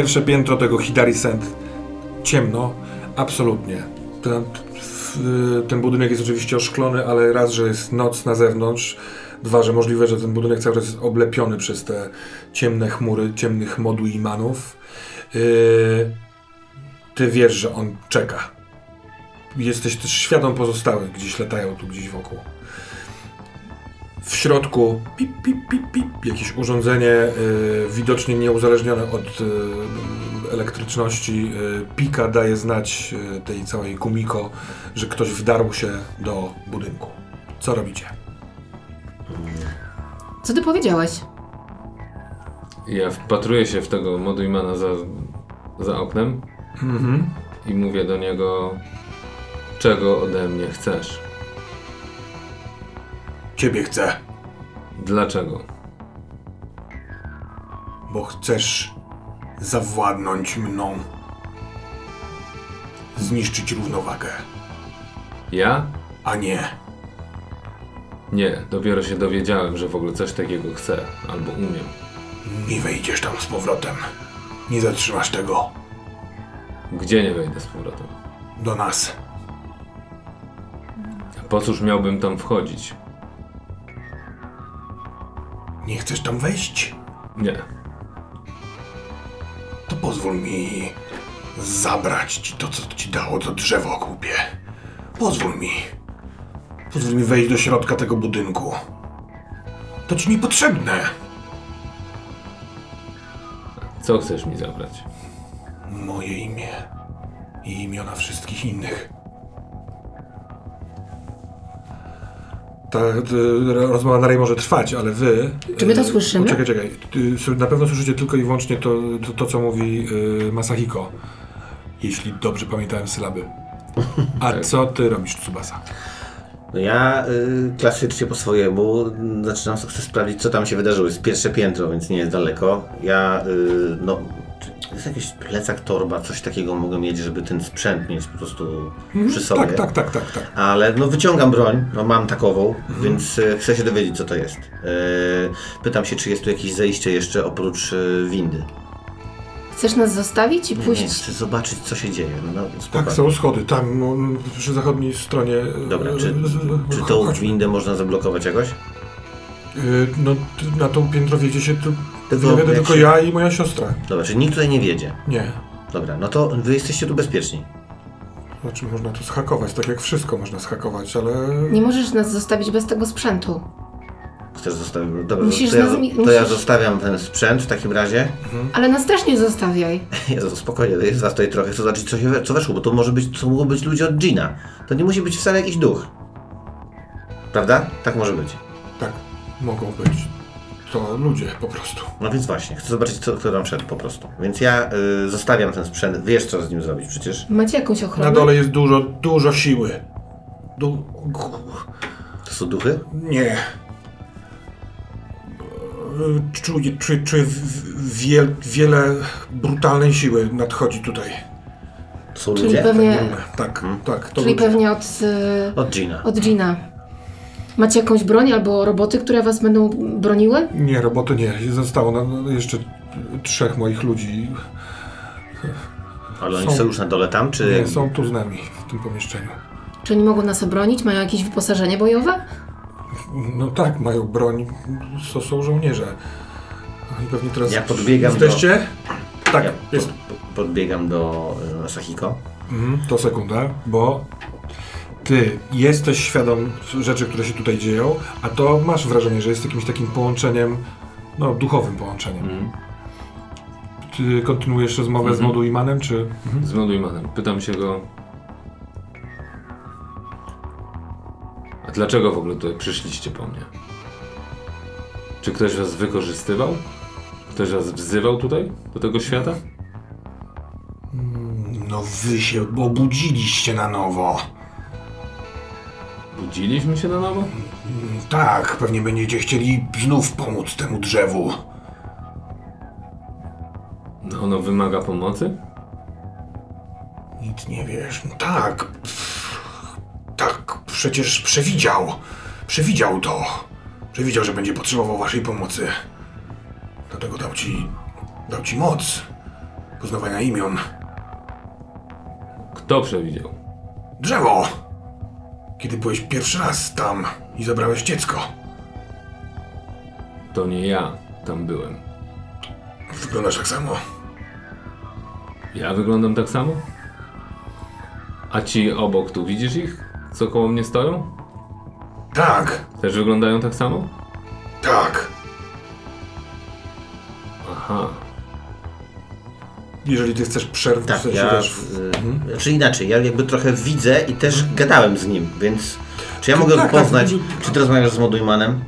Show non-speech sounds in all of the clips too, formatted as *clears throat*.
Pierwsze piętro tego Hidari Send. Ciemno, absolutnie. Ten, ten budynek jest oczywiście oszklony, ale raz, że jest noc na zewnątrz, dwa, że możliwe, że ten budynek cały czas jest oblepiony przez te ciemne chmury, ciemnych modu imanów. Yy, ty wiesz, że on czeka. Jesteś też świadom pozostałych, gdzieś latają tu gdzieś wokół. W środku pip, pip, pip, pip, jakieś urządzenie y, widocznie nieuzależnione od y, elektryczności. Y, Pika daje znać y, tej całej Kumiko, że ktoś wdarł się do budynku. Co robicie? Co ty powiedziałeś? Ja wpatruję się w tego Moduimana za, za oknem Mhm. i mówię do niego, czego ode mnie chcesz? Ciebie chcę, Dlaczego? bo chcesz zawładnąć mną. Zniszczyć równowagę, Ja? a nie Nie, dopiero się dowiedziałem, że w ogóle coś takiego chcę albo umiem. nie wejdziesz tam z powrotem. Nie zatrzymasz tego. Gdzie nie wejdę z powrotem? Do nas. Po cóż miałbym tam wchodzić? Nie chcesz tam wejść? Nie. To pozwól mi zabrać ci to, co ci dało to drzewo głupie. Pozwól mi. Pozwól mi wejść do środka tego budynku. To ci niepotrzebne. Co chcesz mi zabrać? Moje imię i imiona wszystkich innych. Ta rozmowa dalej może trwać, ale wy. Czy my to y, słyszymy? Czekaj, czekaj. Y, Na pewno słyszycie tylko i wyłącznie to, to, to co mówi y, Masahiko. Jeśli dobrze pamiętałem sylaby. A *laughs* Tak. co ty robisz, Tsubasa? No ja y, klasycznie po swojemu zaczynam sobie sprawdzić, co tam się wydarzyło. Jest pierwsze piętro, więc nie jest daleko. Ja, y, no, czy jest jakiś plecak, torba, coś takiego mogę mieć, żeby ten sprzęt mieć po prostu przy sobie. Tak, tak, tak, tak, tak. Ale no wyciągam broń, no mam takową, więc y, chcę się dowiedzieć, co to jest. Y, pytam się, czy jest tu jakieś zejście jeszcze oprócz y, windy. Chcesz nas zostawić i pójść? nie, chcę zobaczyć, co się dzieje. No, Tak, spokojnie. są schody, tam no, przy zachodniej stronie. Dobra, czy, czy tą windę można zablokować jakoś? No, na tą piętro wiedzie się tu. Wiedę jak tylko się- ja i moja siostra. Dobra, czyli nikt tutaj nie wiedzie. Nie. Dobra, no to wy jesteście tu bezpieczni. Znaczy można to zhakować, tak jak wszystko można zhakować, ale... Nie możesz nas zostawić bez tego sprzętu. Chcesz zostawić? Dobra, Musisz to, ja, to ja zostawiam ten sprzęt w takim razie. Ale nas też nie zostawiaj. *laughs* Jezu, spokojnie, to jest was tutaj trochę. Chcę zobaczyć, co, się, co weszło, bo to może być, to mogą być ludzie od Gina. To nie musi być wcale jakiś duch. Prawda? Tak może być. Tak, mogą być. To ludzie po prostu. No więc właśnie, chcę zobaczyć, co, kto tam wszedł po prostu. Więc ja y, zostawiam ten sprzęt. Wiesz, co z nim zrobić przecież. Macie jakąś ochronę? Na dole jest dużo, dużo siły. Du... To są duchy? Nie. Czuję, czuję, czuję wiel, wiele brutalnej siły nadchodzi tutaj. Są Czyli ludzie? pewnie, Tak, tak, to czyli ludzie. pewnie od, y, Od Gina. od Gina. Macie jakąś broń albo roboty, które was będą broniły? Nie, roboty nie. Zostało na, jeszcze trzech moich ludzi. Ale oni są- są już na dole tam, czy... Nie, są tu z nami w tym pomieszczeniu. Czy oni mogą nas obronić? Mają jakieś wyposażenie bojowe? No tak, mają broń, to są żołnierze. Oni pewnie teraz... Ja podbiegam Jesteście? Tak, Ja jest. pod, podbiegam do y, Masahiko. Mhm, to sekunda, bo ty jesteś świadom rzeczy, które się tutaj dzieją, a to masz wrażenie, że jest jakimś takim połączeniem, no duchowym połączeniem. Mhm. Ty kontynuujesz rozmowę z Modu Imanem, czy... Z Moduimanem. Pytam się go. A dlaczego w ogóle tutaj przyszliście po mnie? Czy ktoś was wykorzystywał? Ktoś was wzywał tutaj? Do tego świata? No wy się obudziliście na nowo. Budziliśmy się na nowo? Tak, pewnie będziecie chcieli znów pomóc temu drzewu. No, Ono wymaga pomocy? Nic nie wiesz. No tak. Pff, Tak, przecież przewidział. Przewidział to. Przewidział, że będzie potrzebował waszej pomocy. Dlatego dał ci. dał ci moc. poznawania imion. Kto przewidział? Drzewo! Kiedy byłeś pierwszy raz tam i zabrałeś dziecko. To nie ja tam byłem. Wyglądasz tak samo. Ja wyglądam tak samo? A ci obok tu, widzisz ich? Co koło mnie stoją? Tak, Też wyglądają tak samo? tak. Aha. Jeżeli ty chcesz przerwać, Tak, w sensie, ja. wiesz, Y, Znaczy inaczej, ja jakby trochę widzę i też gadałem z nim, więc. Czy ja mogę tak, tak, poznać, tak. czy ty rozmawiasz z Modujmanem?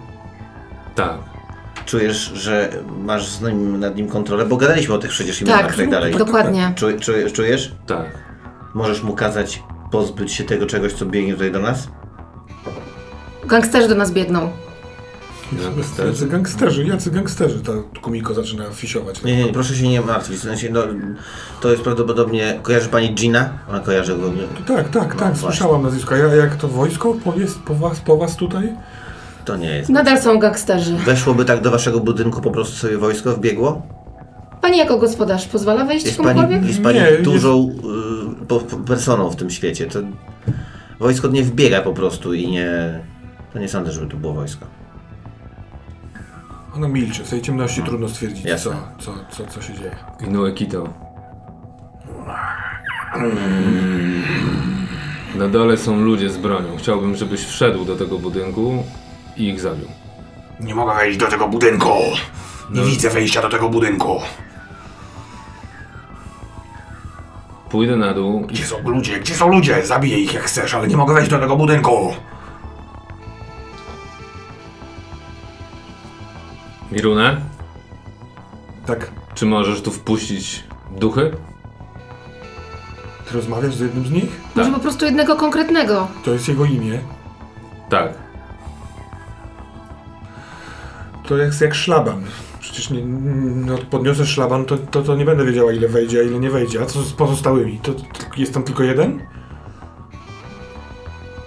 Tak. Czujesz, że masz z nim, nad nim kontrolę? Bo gadaliśmy o tych przecież imionach Tak, i tak dalej. dokładnie. Czu, czu, czujesz? Tak. Możesz mu kazać pozbyć się tego czegoś, co biegnie tutaj do nas? Gangsterzy do nas biegną. Jacy gangsterzy, jacy gangsterzy. Ta Kumiko zaczyna fisiować. Nie, nie, proszę się nie martwić. W sensie, no, to jest prawdopodobnie. Kojarzy pani Gina? Ona kojarzy go. Tak, tak, tak, No słyszałam nazwisko. Ja, jak to wojsko po, jest po was, po was tutaj? To nie jest. Nadal są gangsterzy. Weszłoby tak do waszego budynku po prostu sobie wojsko wbiegło? Pani jako gospodarz pozwala wejść Jest komukolwiek? pani, jest pani Nie, jest- dużą y, po, po personą w tym świecie. To wojsko nie wbiega po prostu i nie. To nie sądzę, żeby tu było wojsko. Ona milczy. W tej ciemności trudno stwierdzić, co, Jasne. co, co, co się dzieje. Inoue Kito. Na dole są ludzie z bronią. Chciałbym, żebyś wszedł do tego budynku i ich zabił. Nie mogę wejść do tego budynku. Nie widzę wejścia do tego budynku. Pójdę na dół Gdzie są ludzie? Gdzie są ludzie? Zabiję ich jak chcesz, ale nie mogę wejść do tego budynku. Mirunę, Tak, czy możesz tu wpuścić duchy? ty rozmawiasz z jednym z nich? Może po prostu jednego konkretnego. To jest jego imię. Tak. To jest jak szlaban. Przecież nie, no, podniosę szlaban, to, to, to nie będę wiedziała ile wejdzie, a ile nie wejdzie. A co z pozostałymi? To, to jest tam tylko jeden?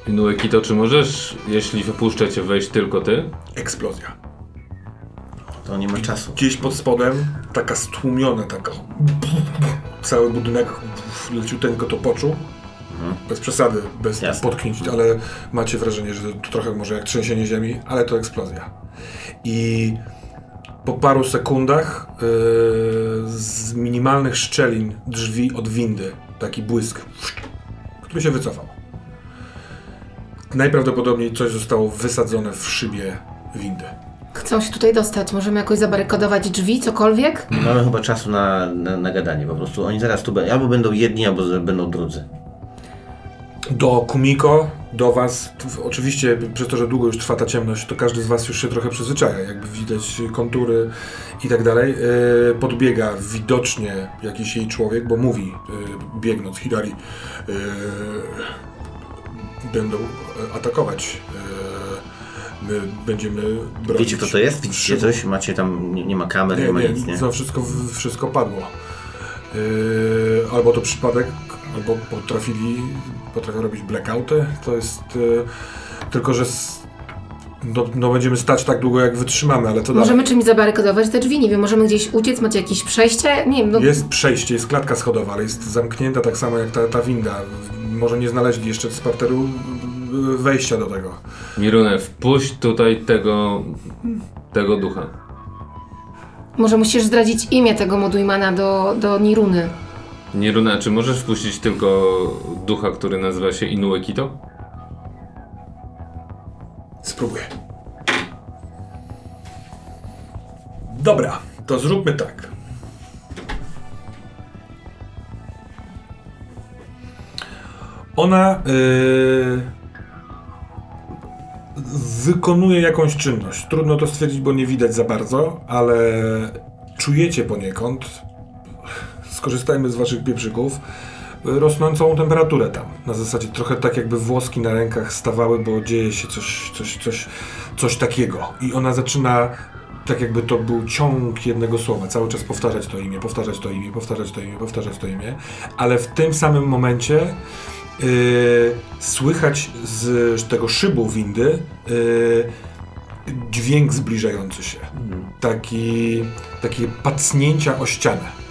Inoue Kito, czy możesz, jeśli wypuszczę cię, wejść tylko ty? Eksplozja. To nie ma czasu. Gdzieś pod spodem, taka stłumiona, taka... Cały budynek leciuteńko to poczuł. Bez przesady, bez Jasne. potknięć, ale macie wrażenie, że to trochę może jak trzęsienie ziemi, ale to eksplozja. I po paru sekundach yy, z minimalnych szczelin drzwi od windy, taki błysk, który się wycofał. Najprawdopodobniej coś zostało wysadzone w szybie windy. Chcą się tutaj dostać. Możemy jakoś zabarykadować drzwi, cokolwiek? Nie mamy chyba czasu na, na, na gadanie po prostu. Oni zaraz tu będą. Albo będą jedni, albo z- będą drudzy. Do Kumiko, do Was, oczywiście przez to, że długo już trwa ta ciemność, to każdy z Was już się trochę przyzwyczaja, jakby widać kontury i tak dalej. Yy, Podbiega widocznie jakiś jej człowiek, bo mówi, yy, biegnąc Hidari, yy, będą e, atakować. My będziemy bronić. Wiecie kto to jest? Widzicie coś? Macie tam, nie, nie ma kamer, nie, Nie, ma nie, nic, nie? to wszystko, wszystko padło. Yy, albo to przypadek, albo potrafili, potrafią robić blackouty. To jest yy, tylko, że s- no, no będziemy stać tak długo, jak wytrzymamy, ale to dalej. Możemy czymś zabarykadować te drzwi, nie wiem, możemy gdzieś uciec, macie jakieś przejście? Nie wiem, no, Jest przejście, jest klatka schodowa, ale jest zamknięta tak samo jak ta, ta winda. Może nie znaleźli jeszcze z parteru wejścia do tego. Mirunę, wpuść tutaj tego, tego ducha. może musisz zdradzić imię tego Modujmana do, do Niruny. Miruna, czy możesz wpuścić tylko ducha, który nazywa się Inoue Kito? Spróbuję. Dobra, to zróbmy tak. Ona yy, wykonuje jakąś czynność. Trudno to stwierdzić, bo nie widać za bardzo, ale czujecie poniekąd, skorzystajmy z waszych pieprzyków, rosnącą temperaturę tam. Na zasadzie trochę tak jakby włoski na rękach stawały, bo dzieje się coś, coś, coś, coś takiego. I ona zaczyna tak jakby to był ciąg jednego słowa, cały czas powtarzać to imię, powtarzać to imię, powtarzać to imię, powtarzać to imię, ale w tym samym momencie słychać z tego szybu windy yy, dźwięk zbliżający się. Taki, takie pacnięcia o ścianę.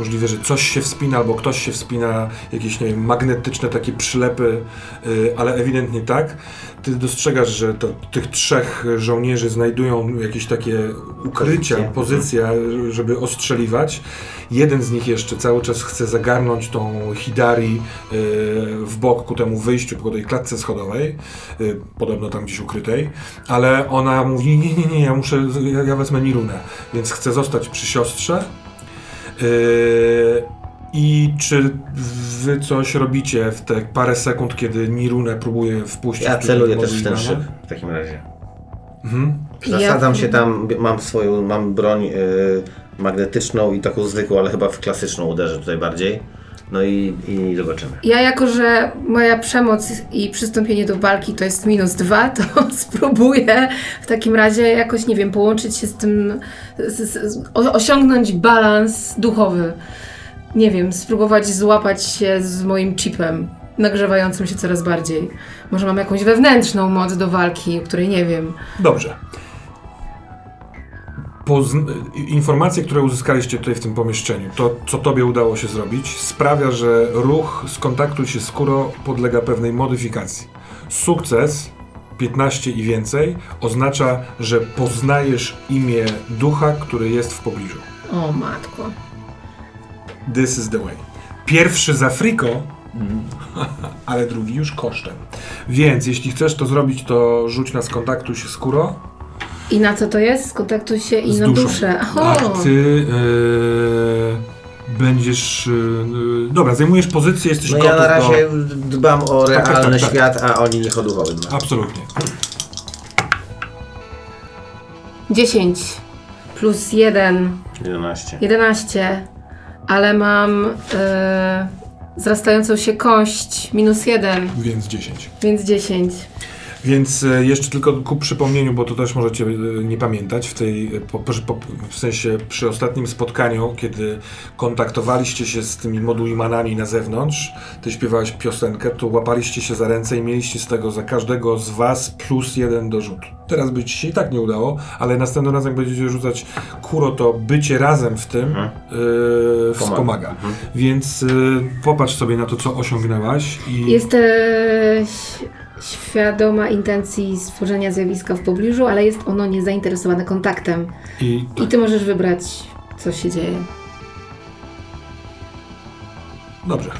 Możliwe, że coś się wspina, albo ktoś się wspina, jakieś, nie wiem, magnetyczne takie przylepy, y, ale ewidentnie tak. Ty dostrzegasz, że to, tych trzech żołnierzy znajdują jakieś takie ukrycia, Pozycje. pozycja, żeby ostrzeliwać. Jeden z nich jeszcze cały czas chce zagarnąć tą Hidari y, w bok ku temu wyjściu po tej klatce schodowej, y, podobno tam gdzieś ukrytej, ale ona mówi, nie, nie, nie, ja muszę, ja, ja wezmę Nirunę, więc chce zostać przy siostrze. Y, I czy wy coś robicie w te parę sekund, kiedy Nirunę próbuje wpuścić? Ja celuję też w ten szyb w takim razie. Mhm. Zasadzam Ja- się tam, mam swoją, mam broń y, magnetyczną i taką zwykłą, ale chyba w klasyczną uderzę tutaj bardziej. No i, i zobaczymy. Ja jako, że moja przemoc i przystąpienie do walki to jest minus dwa, *laughs* to spróbuję w takim razie jakoś, nie wiem, połączyć się z tym, z, z, osiągnąć balans duchowy. Nie wiem, spróbować złapać się z moim chipem, nagrzewającym się coraz bardziej. Może mam jakąś wewnętrzną moc do walki, o której nie wiem. Dobrze. Informacje, które uzyskaliście tutaj w tym pomieszczeniu, to co tobie udało się zrobić, sprawia, że ruch skontaktuj się z Kuro podlega pewnej modyfikacji. Sukces 15 i więcej oznacza, że poznajesz imię ducha, który jest w pobliżu. O matko. This is the way. Pierwszy z Afriko, *laughs* ale drugi już kosztem. Więc jeśli chcesz to zrobić, to rzuć na skontaktuj się z Kuro. I na co to jest? Skontaktuj się i z na duszą. duszę. A O, ty e, będziesz. E, dobra, zajmujesz pozycję, jesteś No gotów ja na razie do... dbam o tak, realny tak, tak. świat, a oni niech o duchowy dbają. Absolutnie. 10 plus 1 11. 11, ale mam e, wzrastającą się kość minus 1, Więc 10. więc 10. Więc e, jeszcze tylko ku przypomnieniu, bo to też możecie e, nie pamiętać, w tej, e, po, po, w sensie przy ostatnim spotkaniu, kiedy kontaktowaliście się z tymi modulimanami na zewnątrz, ty śpiewałeś piosenkę, to łapaliście się za ręce i mieliście z tego za każdego z was plus jeden do rzutu. Teraz by ci się i tak nie udało, ale następnym razem jak będziecie rzucać kuro, to bycie razem w tym Mhm. e, wspomaga. Mhm. Więc e, popatrz sobie na to, co osiągnęłaś i... Jesteś świadoma intencji stworzenia zjawiska w pobliżu, ale jest ono niezainteresowane kontaktem. i I ty możesz wybrać, co się dzieje. Dobrze.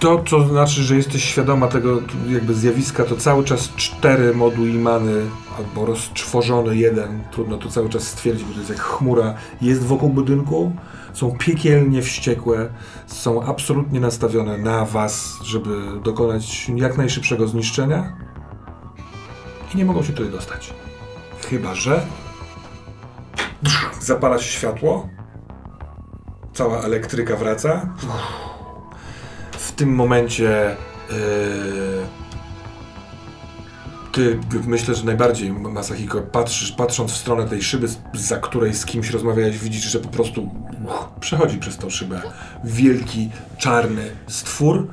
To, co znaczy, że jesteś świadoma tego jakby zjawiska, to cały czas cztery moduimany albo rozczworzony jeden, trudno to cały czas stwierdzić, bo to jest jak chmura, jest wokół budynku, są piekielnie wściekłe, są absolutnie nastawione na was, żeby dokonać jak najszybszego zniszczenia i nie mogą się tutaj dostać. Chyba, że *laughs* zapala się światło, cała elektryka wraca. W tym momencie yy, ty myślę, że najbardziej Masahiko patrzysz, patrząc w stronę tej szyby, za której z kimś rozmawiałeś, widzisz, że po prostu uch, przechodzi przez tą szybę wielki, czarny stwór,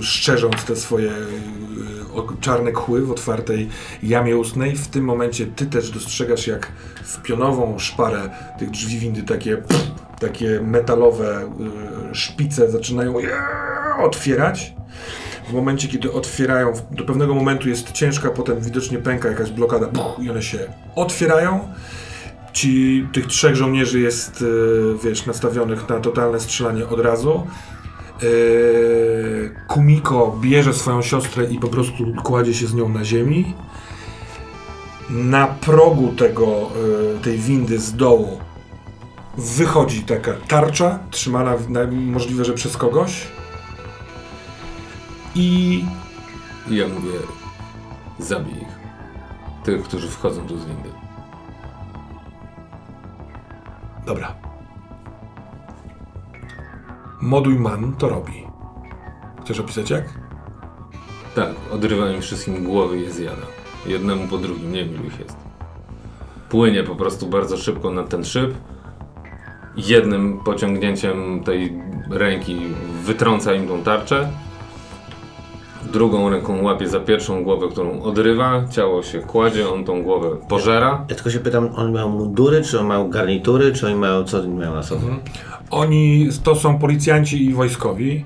szczerząc te swoje o- czarne kły w otwartej jamie ustnej. W tym momencie ty też dostrzegasz, jak w pionową szparę tych drzwi windy takie, takie metalowe yy, szpice zaczynają otwierać. W momencie, kiedy otwierają, do pewnego momentu jest ciężka, potem widocznie pęka jakaś blokada puch, i one się otwierają. Ci, tych trzech żołnierzy jest, yy, wiesz, nastawionych na totalne strzelanie od razu. Yy, Kumiko bierze swoją siostrę i po prostu kładzie się z nią na ziemi. Na progu tego, yy, tej windy z dołu wychodzi taka tarcza, trzymana możliwe, że przez kogoś. I ja mówię, zabij ich. Tych, którzy wchodzą tu z windy. dobra. Moduj man to robi. Chcesz opisać jak? Tak, odrywa im wszystkim głowy i je zjada. Jednemu po drugim, nie wiem ilu ich jest. Płynie po prostu bardzo szybko na ten szyb. Jednym pociągnięciem tej ręki wytrąca im tą tarczę. Drugą ręką łapie za pierwszą głowę, którą odrywa, ciało się kładzie, on tą głowę pożera. Ja tylko się pytam, oni mają mundury, czy oni mają garnitury, czy oni mają, co oni mają na sobie? Oni to są policjanci i wojskowi.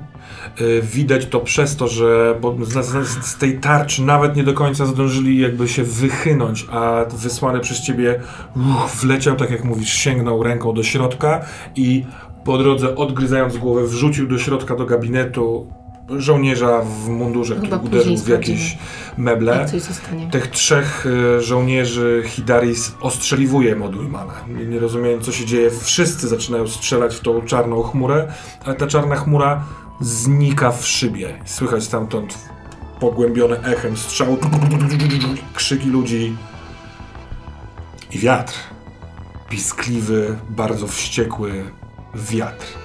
Y, Widać to przez to, że bo z, z, z tej tarczy nawet nie do końca zdążyli jakby się wychynąć, a wysłany przez ciebie uch, wleciał, tak jak mówisz, sięgnął ręką do środka i po drodze odgryzając głowę wrzucił do środka do gabinetu żołnierza w mundurze, Chyba który uderzył w jakieś meble. Jak coś zostanie. Tych trzech y, żołnierzy Hidaris ostrzeliwuje Modulmana. Nie, nie rozumieją, co się dzieje. Wszyscy zaczynają strzelać w tą czarną chmurę, ale ta czarna chmura znika w szybie. Słychać stamtąd pogłębione echem strzał, krzyki ludzi i wiatr. Piskliwy, bardzo wściekły wiatr.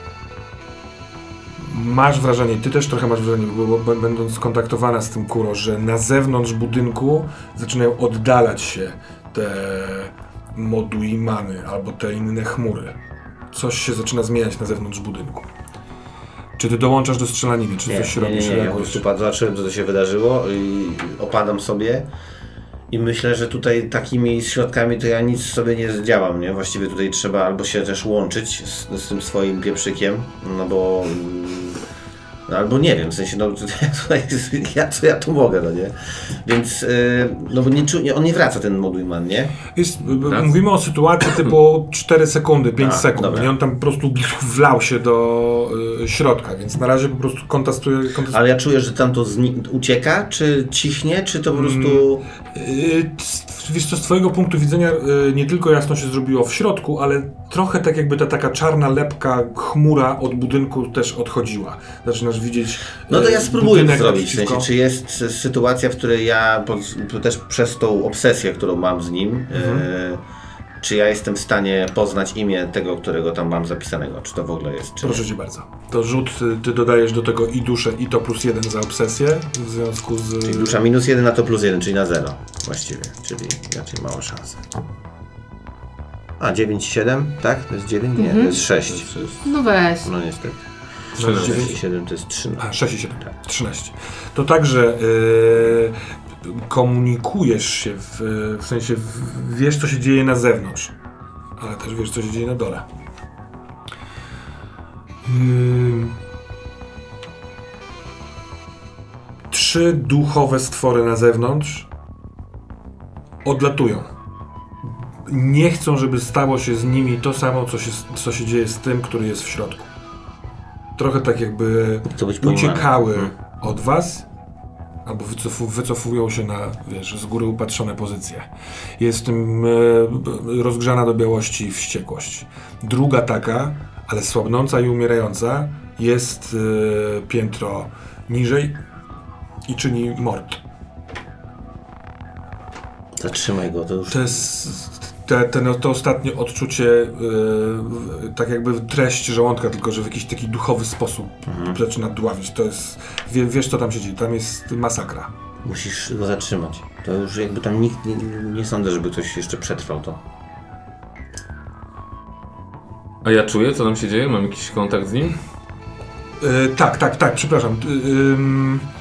Masz wrażenie, ty też trochę masz wrażenie, bo, będąc skontaktowana z tym Kuro, że na zewnątrz budynku zaczynają oddalać się te moduimany albo te inne chmury. Coś się zaczyna zmieniać na zewnątrz budynku. Czy ty dołączasz do strzelaniny, czy Nie, coś nie, nie, robisz? nie, ja po prostu zobaczyłem, co to się wydarzyło i opadam sobie i myślę, że tutaj takimi środkami to ja nic sobie nie zdziałam, nie? Właściwie tutaj trzeba albo się też łączyć z, z tym swoim pieprzykiem, no bo... mm, No albo nie wiem, w sensie, no *laughs* tutaj, ja, co ja tu mogę, no nie? Więc, yy, no bo nie, czu- nie, on nie wraca, ten Modulman, nie? Jest, mówimy o sytuacji typu *laughs* 4 sekundy, 5 A, sekund. dobra. I on tam po prostu *laughs* wlał się do y, środka, więc na razie po prostu kontestuje. kontestuje Ale ja czuję, że tam to ucieka, czy ciśnie, czy to po prostu... Yy, c- Wiesz co, z twojego punktu widzenia yy, nie tylko jasno się zrobiło w środku, ale trochę tak jakby ta taka czarna lepka, chmura od budynku też odchodziła. Zaczynasz widzieć No to ja spróbuję to zrobić, w sensie, czy jest sytuacja, w której ja, też przez tą obsesję, którą mam z nim, e, czy ja jestem w stanie poznać imię tego, którego tam mam zapisanego, czy to w ogóle jest, czy nie. Proszę cię bardzo. To rzut, y, ty dodajesz do tego i duszę, i to plus jeden za obsesję, w związku z... Czyli dusza minus jeden, a to plus jeden, czyli na zero właściwie, czyli raczej mała szansa. A, 9 i 7, tak? To jest 9? Nie, to jest 6. No weź. No niestety. Masz 6 dziewięć? i 7 to jest 3. A, 6 i 7, 13. To także yy, komunikujesz się, w, w sensie w, wiesz, co się dzieje na zewnątrz, ale też wiesz, co się dzieje na dole. Yy, trzy duchowe stwory na zewnątrz odlatują. Nie chcą, żeby stało się z nimi to samo, co się, co się dzieje z tym, który jest w środku. Trochę tak jakby uciekały Mhm. od was, albo wycofu, wycofują się na, wiesz, z góry upatrzone pozycje. Jest w tym e, rozgrzana do białości wściekłość. Druga taka, ale słabnąca i umierająca, jest e, piętro niżej i czyni mord. Zatrzymaj go, to już... To jest te, te, no, to ostatnie odczucie, yy, tak jakby treść żołądka, tylko że w jakiś taki duchowy sposób zaczyna dławić. To jest, wie, wiesz co tam się dzieje, tam jest masakra. Musisz go zatrzymać. To już jakby tam nikt, nie, nie sądzę, żeby ktoś jeszcze przetrwał to. A ja czuję, co tam się dzieje? Mam jakiś kontakt z nim? Yy, tak, tak, tak, przepraszam. Yy,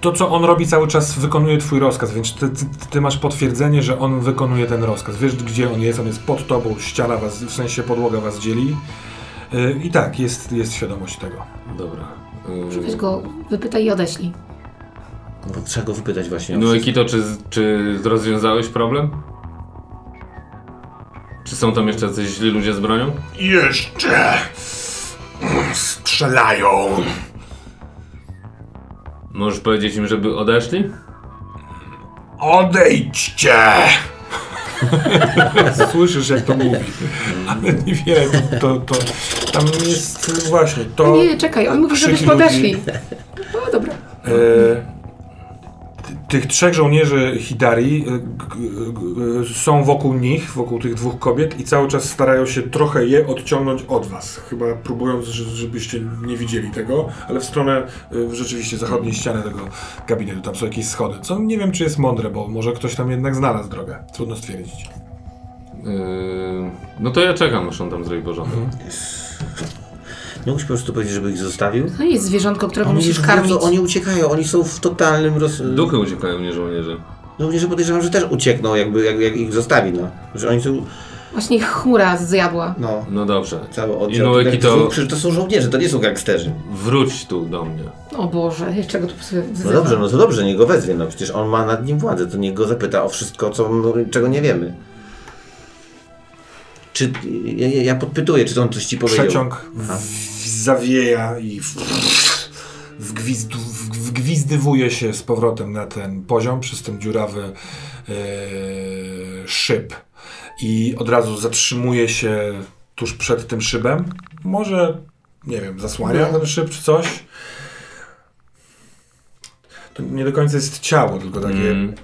to, co on robi cały czas, wykonuje twój rozkaz, więc ty, ty, ty masz potwierdzenie, że on wykonuje ten rozkaz. Wiesz, gdzie on jest, on jest pod tobą, ściana was, w sensie podłoga was dzieli. Yy, I tak, jest, jest świadomość tego. Dobra. Yy, go, wypytaj i odeślij. No trzeba go wypytać właśnie. No i. Kito, czy, czy rozwiązałeś problem? Czy są tam jeszcze jacyś źli ludzie z bronią? Jeszcze strzelają. Możesz powiedzieć im, żeby odeszli? Odejdźcie! *laughs* Słyszysz, jak to mówi. Ale niewiele to, to, to tam jest właśnie to. Nie, czekaj, on mówi, krzyki żebyśmy ludzi. odeszli. No dobra. E, tych trzech żołnierzy Hidari g- g- są wokół nich, wokół tych dwóch kobiet i cały czas starają się trochę je odciągnąć od was. Chyba próbując, że- żebyście nie widzieli tego, ale w stronę e, rzeczywiście zachodniej ściany tego gabinetu. Tam są jakieś schody. Co nie wiem, czy jest mądre, bo może ktoś tam jednak znalazł drogę. Trudno stwierdzić. Yy, no to ja czekam, aż on tam zrobi porządek. Mógłbyś po prostu powiedzieć, żeby ich zostawił? No jest zwierzątko, którego Oni musisz już karmić. wiedzą, oni uciekają, oni są w totalnym roz... Duchy uciekają, nie żołnierze. Żołnierze podejrzewam, że też uciekną, jakby jak, jak ich zostawi, no. Że oni są, Właśnie ich chmura zjadła. no, No dobrze. cały oddział. Inueki to... to Przecież to są żołnierze, to nie są gangsterzy. wróć tu do mnie. O Boże, czego tu sobie No dobrze, no to dobrze, niech go wezwie, no przecież on ma nad nim władzę, to niech go zapyta o wszystko, co, no, czego nie wiemy. Czy, ja, ja- ja podpytuję, czy on coś ci powiedział. Przeciąg w, zawieja i w, wgwizdu, w, wgwizdywuje się z powrotem na ten poziom przez ten dziurawy e, szyb. I od razu zatrzymuje się tuż przed tym szybem. Może, nie wiem, zasłania ten szyb czy coś. To nie do końca jest ciało, tylko takie Mm.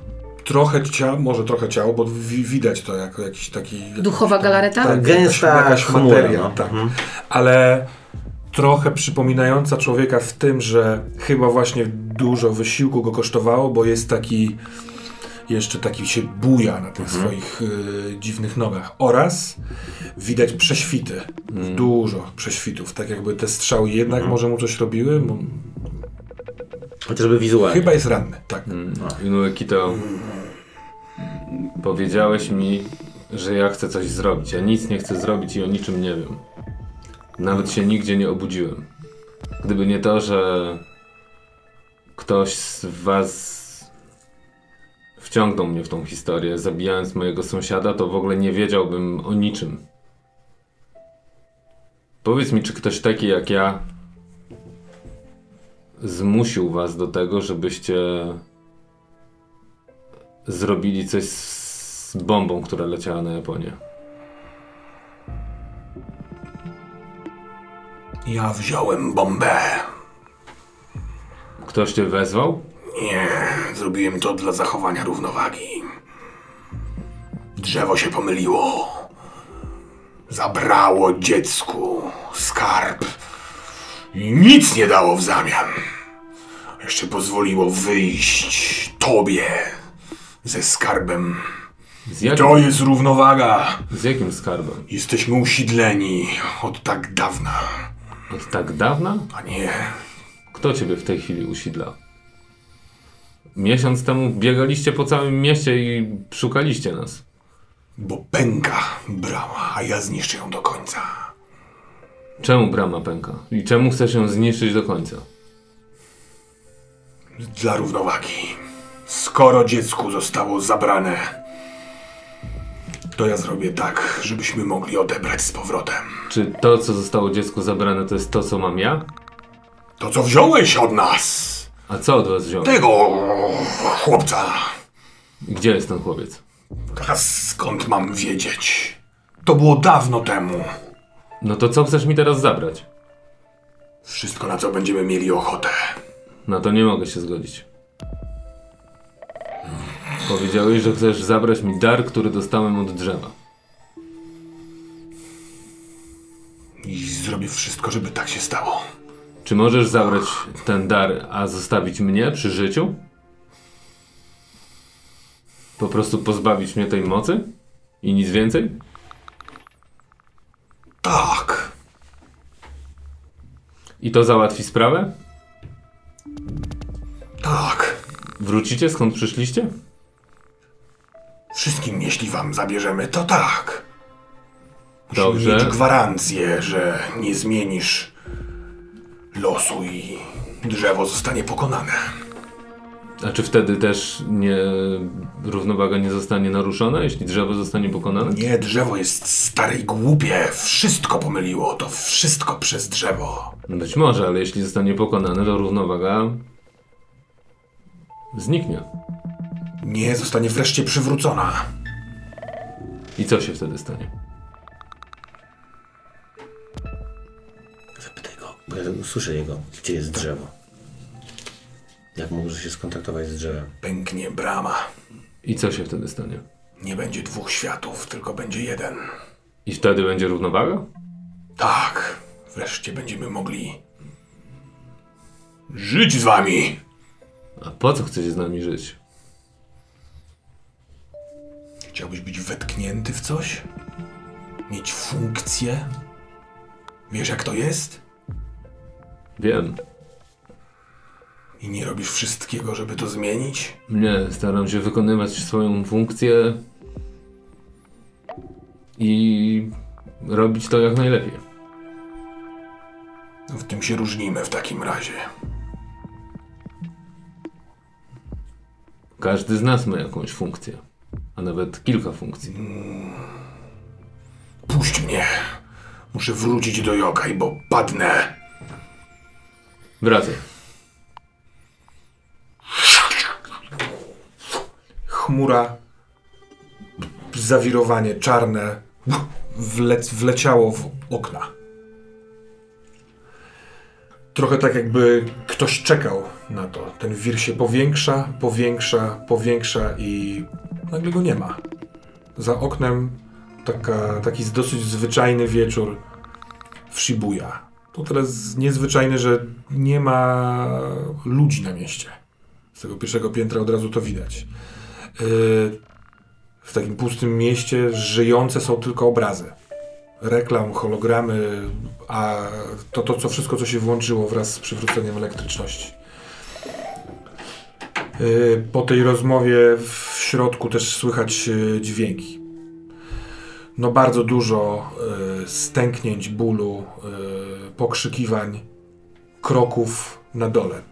trochę ciało, może trochę ciało, bo wi- widać to jako jakiś taki... Duchowa galareta? Tak, Gęsta jakaś, jakaś chmura, materia, no. tak. Mhm. Ale trochę przypominająca człowieka w tym, że chyba właśnie dużo wysiłku go kosztowało, bo jest taki jeszcze taki się buja na tych swoich y, dziwnych nogach. Oraz widać prześwity. Dużo prześwitów. Tak jakby te strzały jednak może mu coś robiły. Bo Chociażby wizualnie. chyba jest ranny, tak. Inueki to powiedziałeś mi, że ja chcę coś zrobić. Ja nic nie chcę zrobić i o niczym nie wiem. Nawet się nigdzie nie obudziłem. Gdyby nie to, że ktoś z was wciągnął mnie w tą historię, zabijając mojego sąsiada, to w ogóle nie wiedziałbym o niczym. Powiedz mi, czy ktoś taki jak ja zmusił was do tego, żebyście zrobili coś z bombą, która leciała na Japonię. Ja wziąłem bombę. Ktoś cię wezwał? Nie, zrobiłem to dla zachowania równowagi. Drzewo się pomyliło. Zabrało dziecku skarb i nic nie dało w zamian. Jeszcze pozwoliło wyjść tobie ze skarbem. Z jakim, To jest równowaga. z jakim skarbem? Jesteśmy usidleni od tak dawna. Od tak dawna? A nie, Kto ciebie w tej chwili usidla? Miesiąc temu biegaliście po całym mieście i szukaliście nas. bo pęka brała, a ja zniszczę ją do końca. Czemu brama pęka? I czemu chcesz ją zniszczyć do końca? dla równowagi. Skoro dziecku zostało zabrane, to ja zrobię tak, żebyśmy mogli odebrać z powrotem. Czy to, co zostało dziecku zabrane, to jest to, co mam ja? To, co wziąłeś od nas, A co od was wziąłem? tego chłopca, Gdzie jest ten chłopiec? teraz skąd mam wiedzieć? To było dawno temu. No to co chcesz mi teraz zabrać? Wszystko, na co będziemy mieli ochotę. Na to nie mogę się zgodzić. Powiedziałeś, że chcesz zabrać mi dar, który dostałem od drzewa. I zrobię wszystko, żeby tak się stało. Czy możesz zabrać ten dar, a zostawić mnie przy życiu? Po prostu pozbawić mnie tej mocy? I nic więcej? Tak. I to załatwi sprawę? Tak. Wrócicie skąd przyszliście? Wszystkim, jeśli wam zabierzemy, to tak. Musimy Dobrze. mieć gwarancję, że nie zmienisz losu i drzewo zostanie pokonane. A czy wtedy też nie, równowaga nie zostanie naruszona, jeśli drzewo zostanie pokonane? Nie, drzewo jest stare i głupie. Wszystko pomyliło. To wszystko przez drzewo. No Być może, ale jeśli zostanie pokonane, to równowaga zniknie. Nie, zostanie wreszcie przywrócona. I co się wtedy stanie? Zapytaj go, bo ja słyszę jego, gdzie jest drzewo. Jak może się skontaktować z drzewem? Pęknie brama. I co się wtedy stanie? Nie będzie dwóch światów, tylko będzie jeden. I wtedy będzie równowaga? Tak, wreszcie będziemy mogli żyć z wami. A po co chcecie z nami żyć? Chciałbyś być wetknięty w coś? Mieć funkcję? Wiesz jak to jest? Wiem. I nie robisz wszystkiego, żeby to zmienić? Nie, staram się wykonywać swoją funkcję i robić to jak najlepiej. W tym się różnimy w takim razie. Każdy z nas ma jakąś funkcję, a nawet kilka funkcji. Puść mnie. Muszę wrócić do Jokaj, bo padnę. Wracaj. Chmura, zawirowanie czarne wle wleciało w okna. Trochę tak jakby ktoś czekał na to. Ten wir się powiększa, powiększa, powiększa i nagle go nie ma. Za oknem taka, taki dosyć zwyczajny wieczór w Shibuya. To teraz niezwyczajne, że nie ma ludzi na mieście. Z tego pierwszego piętra od razu to widać. Yy, w takim pustym mieście żyjące są tylko obrazy. Reklam, hologramy, a to, to co wszystko, co się włączyło wraz z przywróceniem elektryczności. Yy, Po tej rozmowie w środku też słychać yy, dźwięki. No bardzo dużo yy, stęknięć, bólu, pokrzykiwań, kroków na dole.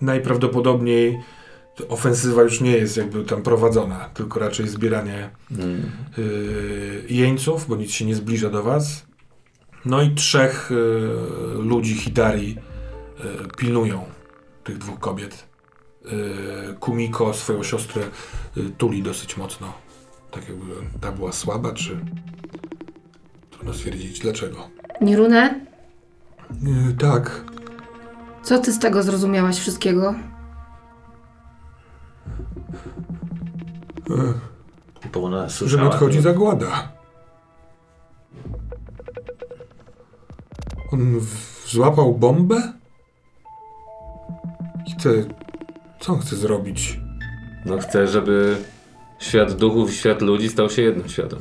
Najprawdopodobniej ofensywa już nie jest jakby tam prowadzona, tylko raczej zbieranie Mm. jeńców, bo nic się nie zbliża do was. No i trzech ludzi Hidari pilnują tych dwóch kobiet. Yy, Kumiko swoją siostrę yy, tuli dosyć mocno. Tak jakby ta była słaba, czy trudno stwierdzić dlaczego. Nirune, Yy, tak, co ty z tego zrozumiałaś wszystkiego? yy, Bo ona że nadchodzi zagłada. On w- złapał bombę? I chce. Co on chce zrobić? No chcę, żeby świat duchów i świat ludzi stał się jednym światem.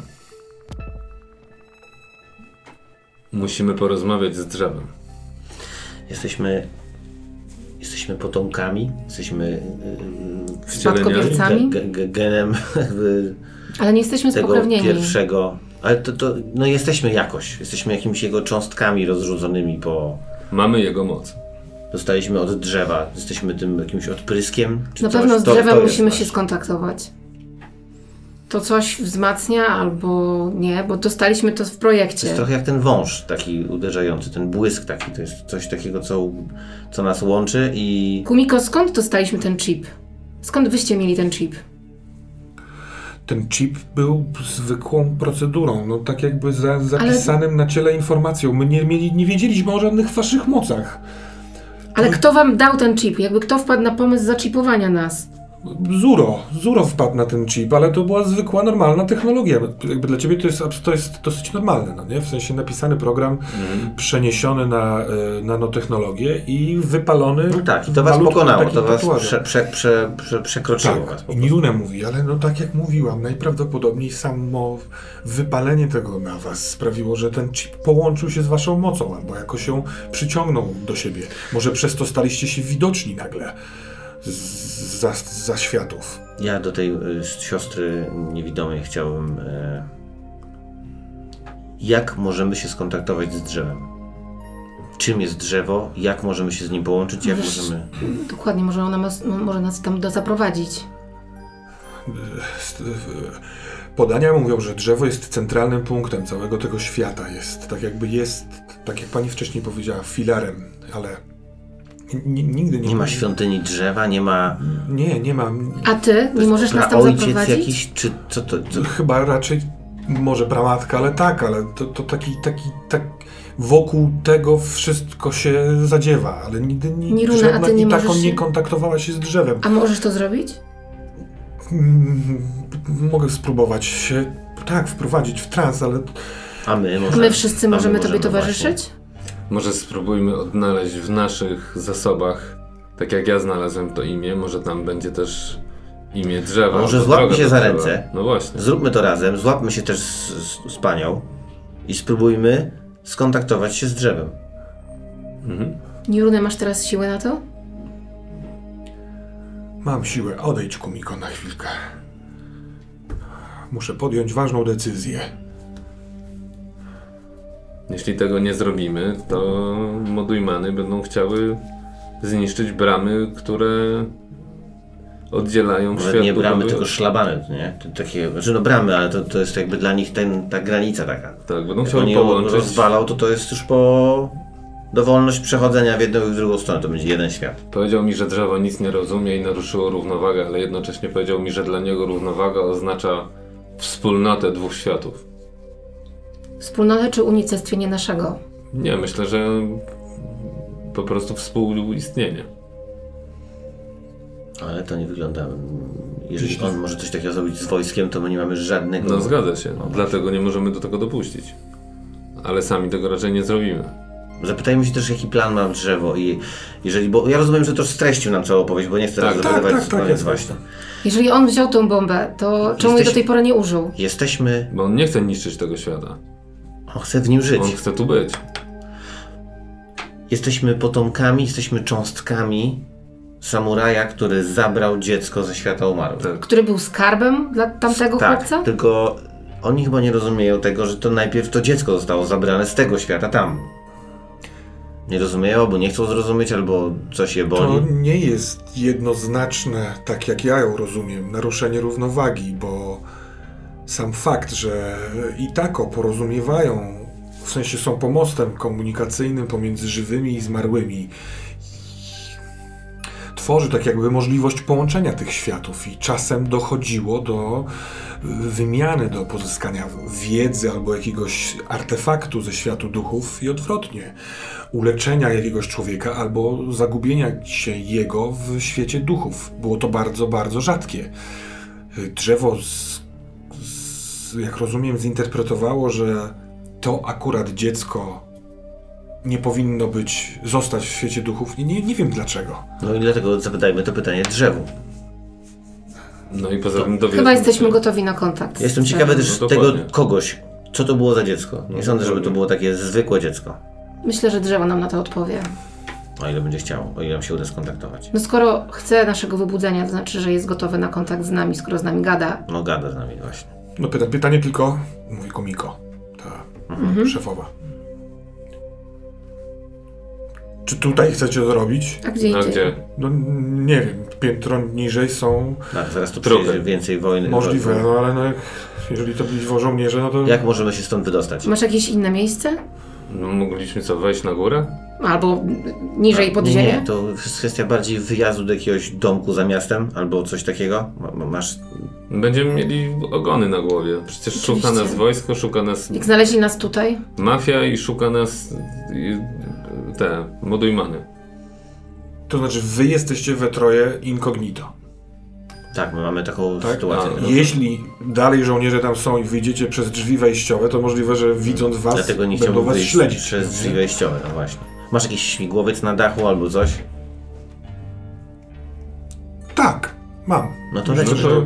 Musimy porozmawiać z drzewem. Jesteśmy... Jesteśmy potomkami, jesteśmy yy, Spadkobiercami? ge, ge, genem Ale nie jesteśmy tego spokrewnieni. pierwszego. Ale to, to, no jesteśmy jakoś. Jesteśmy jakimiś jego cząstkami rozrzuconymi po... Mamy jego moc. Dostaliśmy od drzewa. Jesteśmy tym jakimś odpryskiem. Czy Na coś? pewno z To- drzewem to jest musimy się skontaktować. To coś wzmacnia albo nie, bo dostaliśmy to w To projekcie. jest trochę jak ten wąż taki uderzający, ten błysk taki. To jest coś takiego, co, co nas łączy i... Kumiko, skąd dostaliśmy ten chip? Skąd wyście mieli ten chip? Ten chip był zwykłą procedurą, no tak jakby za, zapisanym na ciele informacją. My nie, mieli, nie wiedzieliśmy o żadnych waszych mocach. Ale kto wam dał ten chip? Jakby kto wpadł na pomysł zaczipowania nas? Zuro, Zuro wpadł na ten chip, ale to była zwykła, normalna technologia. No, Jakby dla ciebie to jest, to jest dosyć normalne, no nie? W sensie napisany program, przeniesiony na e, nanotechnologię i wypalony. No tak, i to was pokonało, to was prze, prze, prze, prze, przekroczyło Tak. Niruna mówi, ale no tak jak mówiłam, najprawdopodobniej samo wypalenie tego na was sprawiło, że ten chip połączył się z waszą mocą, albo jakoś ją przyciągnął do siebie. Może przez to staliście się widoczni nagle za, za światów. Ja do tej y, siostry niewidomej chciałbym... E, jak możemy się skontaktować z drzewem? Czym jest drzewo? Jak możemy się z nim połączyć? Jak Wiesz- możemy... Dokładnie, może ona mas, no, może nas tam do zaprowadzić. Podania mówią, że drzewo jest centralnym punktem całego tego świata. Jest tak jakby jest, tak jak pani wcześniej powiedziała, filarem, ale nigdy nie, Nie ma świątyni drzewa, nie ma... Nie, nie ma. A ty nie możesz nas tam zaprowadzić? jakiś, czy co to... Co? Chyba raczej może pramatka, ale tak, ale to, to taki, taki, tak wokół tego wszystko się zadziewa, ale nigdy nie, Niruna, a żadna ty nie Itako możesz nie kontaktowała się z drzewem. A możesz to zrobić? Mm, Mogę spróbować się, tak, wprowadzić w trans, ale A my A może... my wszyscy a my możemy tobie możemy towarzyszyć? Może spróbujmy odnaleźć w naszych zasobach, tak jak ja znalazłem to imię, może tam będzie też imię drzewa. Może złapmy się za drzewa. ręce. No właśnie. Zróbmy to razem, złapmy się też z, z, z panią i spróbujmy skontaktować się z drzewem. Mhm. Nirune, masz teraz siłę na to? Mam siłę. Odejdź, Kumiko, na chwilkę. Muszę podjąć ważną decyzję. Jeśli tego nie zrobimy, to Modujmany będą chciały zniszczyć bramy, które oddzielają Nawet świat nie bramy, duchowy- tylko szlabany, nie? To takie, znaczy no bramy, ale to, to jest jakby dla nich ten, ta granica taka. Tak, będą chciały połączyć. rozwalał, to to jest już po dowolność przechodzenia w jedną i w drugą stronę. To będzie jeden świat. Powiedział mi, że drzewo nic nie rozumie i naruszyło równowagę, ale jednocześnie powiedział mi, że dla niego równowaga oznacza wspólnotę dwóch światów. Wspólnotę czy unicestwienie naszego? Nie, myślę, że po prostu współistnienie. Ale to nie wygląda. Jeżeli on może coś takiego zrobić z wojskiem, to my nie mamy żadnego. No zgadza się, dlatego nie możemy do tego dopuścić. Ale sami tego raczej nie zrobimy. Zapytajmy się też, jaki plan ma drzewo i jeżeli, bo ja rozumiem, że to streścił nam całą opowieść, bo nie chcę teraz Tak, tak, tak, tak, jest właśnie. Jeżeli on wziął tą bombę, to czemu jej do tej pory nie użył? Jesteśmy, Bo on nie chce niszczyć tego świata. On chce w nim żyć. On chce tu być. Jesteśmy potomkami, jesteśmy cząstkami samuraja, który zabrał dziecko ze świata umarłych. Tak. Który był skarbem dla tamtego Tak, chłopca? tylko oni chyba nie rozumieją tego, że to najpierw to dziecko zostało zabrane z tego świata tam. Nie rozumieją, albo nie chcą zrozumieć, albo coś je To boli. nie jest jednoznaczne, tak jak ja ją rozumiem, naruszenie równowagi, bo sam fakt, że i tako porozumiewają, w sensie są pomostem komunikacyjnym pomiędzy żywymi i zmarłymi, tworzy tak jakby możliwość połączenia tych światów i czasem dochodziło do wymiany, do pozyskania wiedzy albo jakiegoś artefaktu ze światu duchów i odwrotnie. Uleczenia jakiegoś człowieka albo zagubienia się jego w świecie duchów. Było to bardzo, bardzo rzadkie. Drzewo, z, jak rozumiem, zinterpretowało, że to akurat dziecko nie powinno być, zostać w świecie duchów nie, nie wiem dlaczego. No i dlatego zapytajmy to pytanie drzewu. No i poza tym dowiedzmy Chyba jesteśmy się. gotowi na kontakt. Jestem ciekawy Czarem. też No tego dokładnie. kogoś. Co to było za dziecko? Nie No sądzę, żeby to było takie zwykłe dziecko. Myślę, że drzewo nam na to odpowie. O ile będzie chciał, o ile nam się uda skontaktować. No skoro chce naszego wybudzenia, to znaczy, że jest gotowy na kontakt z nami, skoro z nami gada. No gada z nami właśnie. No pyta, pytanie tylko, mówi komiko, ta szefowa. Czy tutaj chcecie to robić? A gdzie indziej? gdzie? No nie wiem, piętro niżej są Tak, zaraz tu Trochę. przyjdzie więcej wojny. możliwe, no ale no jak, jeżeli to byli żołnierze, no to... Jak możemy się stąd wydostać? Masz jakieś inne miejsce? No, mogliśmy co, wejść na górę? Albo niżej pod Nie, ziemię? nie, to jest kwestia bardziej wyjazdu do jakiegoś domku za miastem albo coś takiego. Ma- ma- Masz Będziemy mieli ogony na głowie. Przecież szuka Oczywiście. nas wojsko, szuka nas Jak znaleźli nas tutaj, mafia i szuka nas te modujmany. To znaczy wy jesteście we troje incognito, Tak, my mamy taką tak? sytuację. A, no. Jeśli dalej żołnierze tam są i wyjdziecie przez drzwi wejściowe, to możliwe, że widząc was Dlatego nie będą chciałbym was śledzić. przez drzwi wejściowe, no właśnie. Masz jakiś śmigłowiec na dachu albo coś? Tak, mam. No to Myślę, leci. że to,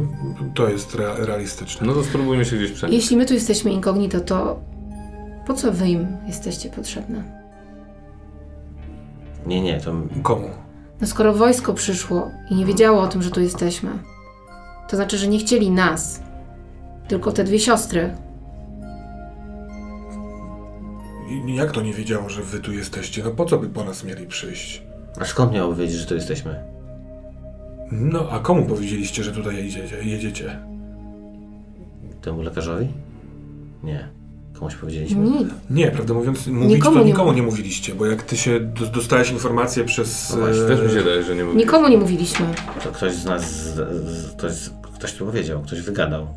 to jest rea- realistyczne. No to spróbujmy się gdzieś przenieść. jeśli my tu jesteśmy incognito, to po co wy im jesteście potrzebne? Nie, nie, to Komu? No skoro wojsko przyszło i nie wiedziało o tym, że tu jesteśmy, to znaczy, że nie chcieli nas, tylko te dwie siostry. I jak to nie wiedziało, że wy tu jesteście? No po co by po nas mieli przyjść? A skąd miało wiedzieć, że tu jesteśmy? No, a komu powiedzieliście, że tutaj jedziecie? jedziecie? Temu lekarzowi? Nie. Komuś powiedzieliśmy? Nie, Nie, prawdę mówiąc, mówić Nikomu to nie nikomu nie mówiliście, bo jak ty się do, dostałeś informację przez... No właśnie, e, Też mi się wydaje, że nie mówię. nikomu nie mówiliśmy. To ktoś z nas, z, z, ktoś, ktoś tu powiedział, ktoś wygadał.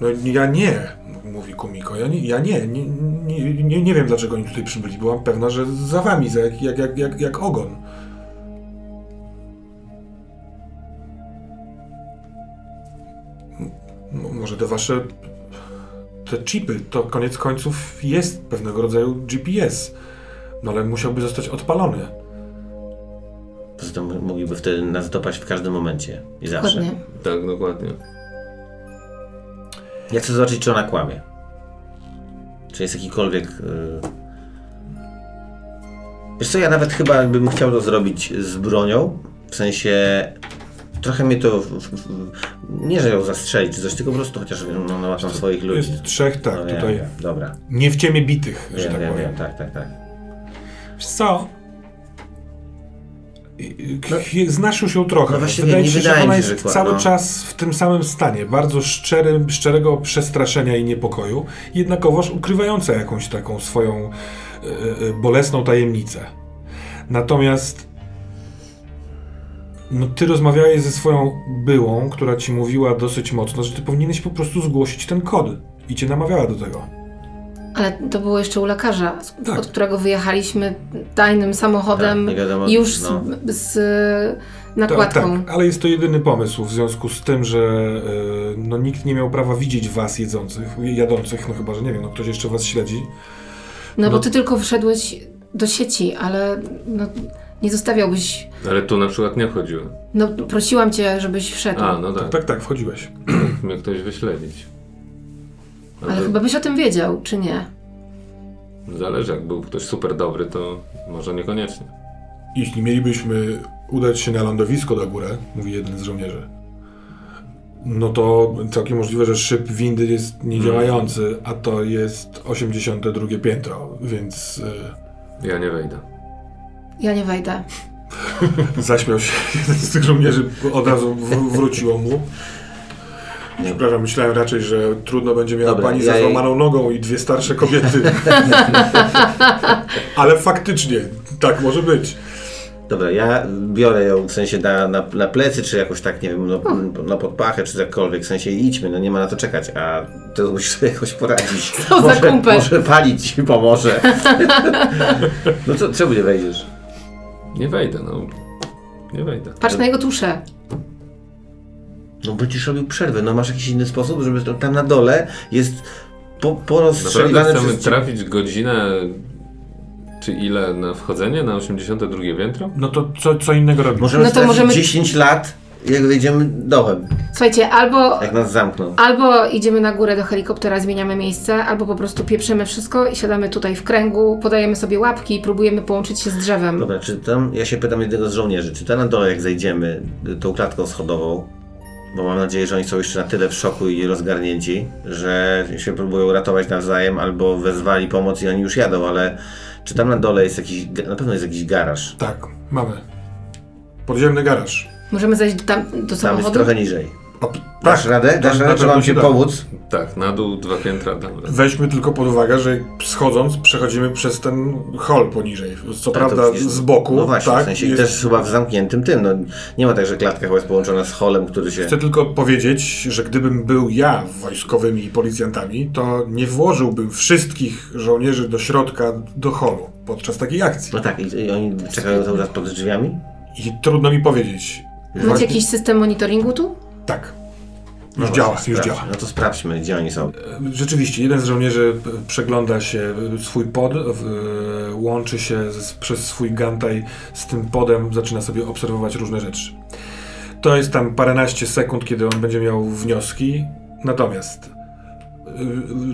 No ja nie, mówi Kumiko, ja nie, ja nie, nie, nie, nie, nie wiem dlaczego oni tutaj przybyli. Byłam pewna, że za wami, za jak, jak, jak, jak, jak ogon. M- może te wasze te chipy, to koniec końców jest pewnego rodzaju GPS. No ale musiałby zostać odpalony. Poza tym mogliby wtedy nas dopaść w każdym momencie. I zawsze. Dokładnie. Tak, dokładnie. Ja chcę zobaczyć, czy ona kłamie. Czy jest jakikolwiek y, Wiesz co, ja nawet chyba bym chciał to zrobić z bronią, w sensie trochę mnie to, w, w, w, nie że ją zastrzelić czy coś, tylko po prostu chociaż no, no, ma tam swoich ludzi. Jest trzech, tak, No, tutaj wiem, Dobra, nie w ciemię bitych, że wiem, tak wiem, powiem. wiem, tak, tak, tak. Wiesz co? Znasz już ją trochę. No właśnie wydaje ci się, że ona mi jest cały no. czas w tym samym stanie, bardzo szczerym, szczerego przestraszenia i niepokoju, jednakowoż ukrywająca jakąś taką swoją e, e, bolesną tajemnicę. Natomiast no, ty rozmawiałeś ze swoją byłą, która ci mówiła dosyć mocno, że ty powinieneś po prostu zgłosić ten kod i cię namawiała do tego. Ale to było jeszcze u lekarza, Tak. od którego wyjechaliśmy tajnym samochodem Tak, wiadomo, już no. z, z nakładką. Tak, tak, ale jest to jedyny pomysł w związku z tym, że e, no, nikt nie miał prawa widzieć was jedzących, jadących, no chyba, że nie wiem, no ktoś jeszcze was śledzi. No bo No. ty tylko wszedłeś do sieci, ale no, nie zostawiałbyś. Ale tu na przykład nie chodziłem. No prosiłam cię, żebyś wszedł. A, no tak. Tak, tak, wchodziłeś. Mógł mnie ktoś wyśledzić. Ale to chyba byś o tym wiedział, czy nie? Zależy, jak był ktoś super dobry, to może niekoniecznie. Jeśli mielibyśmy udać się na lądowisko do górę, mówi jeden z żołnierzy, no to całkiem możliwe, że szyb windy jest niedziałający, a to jest 82 piętro, więc e, Ja nie wejdę. Ja nie wejdę. *laughs* zaśmiał się jeden z tych żołnierzy, od razu wróciło mu. Przepraszam, myślałem raczej, że trudno będzie miała Dobra, pani ja ze jej- złamaną nogą i dwie starsze kobiety. *laughs* Ale faktycznie, tak może być. Dobra, ja biorę ją w sensie na, na, na plecy, czy jakoś tak, nie wiem, no, na podpachę, czy jakkolwiek, w sensie idźmy, no nie ma na to czekać, a ty musisz sobie jakoś poradzić. Co za może, kumpel. może palić ci pomoże. *laughs* no to czemu nie wejdziesz? Nie wejdę, no. Nie wejdę. Patrz na jego tuszę. No będziesz robił przerwę, no masz jakiś inny sposób, żeby to, tam na dole jest po, Naprawdę porozstrzeliwane chcemy przez ciebie. trafić godzinę czy ile na wchodzenie na 82 piętro? No to co, co innego robić? Możemy No to stracić możemy- 10 lat, jak wejdziemy dołem, Słuchajcie, albo, jak nas zamkną. albo idziemy na górę do helikoptera, zmieniamy miejsce, albo po prostu pieprzymy wszystko i siadamy tutaj w kręgu, podajemy sobie łapki i próbujemy połączyć się z drzewem. Dobra, czy tam, ja się pytam jednego z żołnierzy, czy tam na dole jak zejdziemy y, tą klatką schodową, bo mam nadzieję, że oni są jeszcze na tyle w szoku i rozgarnięci, że się próbują ratować nawzajem albo wezwali pomoc i oni już jadą, ale czy tam na dole jest jakiś, na pewno jest jakiś garaż, Tak, mamy. Podziemny garaż. Możemy zejść do, tam, do tam jest samochodu? trochę niżej. O, Dasz radę? tak, Dasz radę, czy mam się da. pomóc? Tak, na dół dwa piętra, dobra. Weźmy tylko pod uwagę, że schodząc przechodzimy przez ten hol poniżej. Co to prawda przecież- z boku, No właśnie, tak? w sensie jest- też chyba w zamkniętym tym, no nie ma tak, że klatka chyba jest połączona z holem, który się... Chcę tylko powiedzieć, że gdybym był ja wojskowymi i policjantami, to nie włożyłbym wszystkich żołnierzy do środka, do holu podczas takiej akcji. No tak, i, i oni czekają cały czas pod drzwiami? I trudno mi powiedzieć. Macie jakiś system monitoringu tu? Tak. Już No działa, właśnie, już działa. No to sprawdźmy, gdzie oni są. Rzeczywiście, jeden z żołnierzy przegląda się y, swój pod, w- łączy się z, przez swój gantaj z tym podem, zaczyna sobie obserwować różne rzeczy. To jest tam paręnaście sekund, kiedy on będzie miał wnioski, natomiast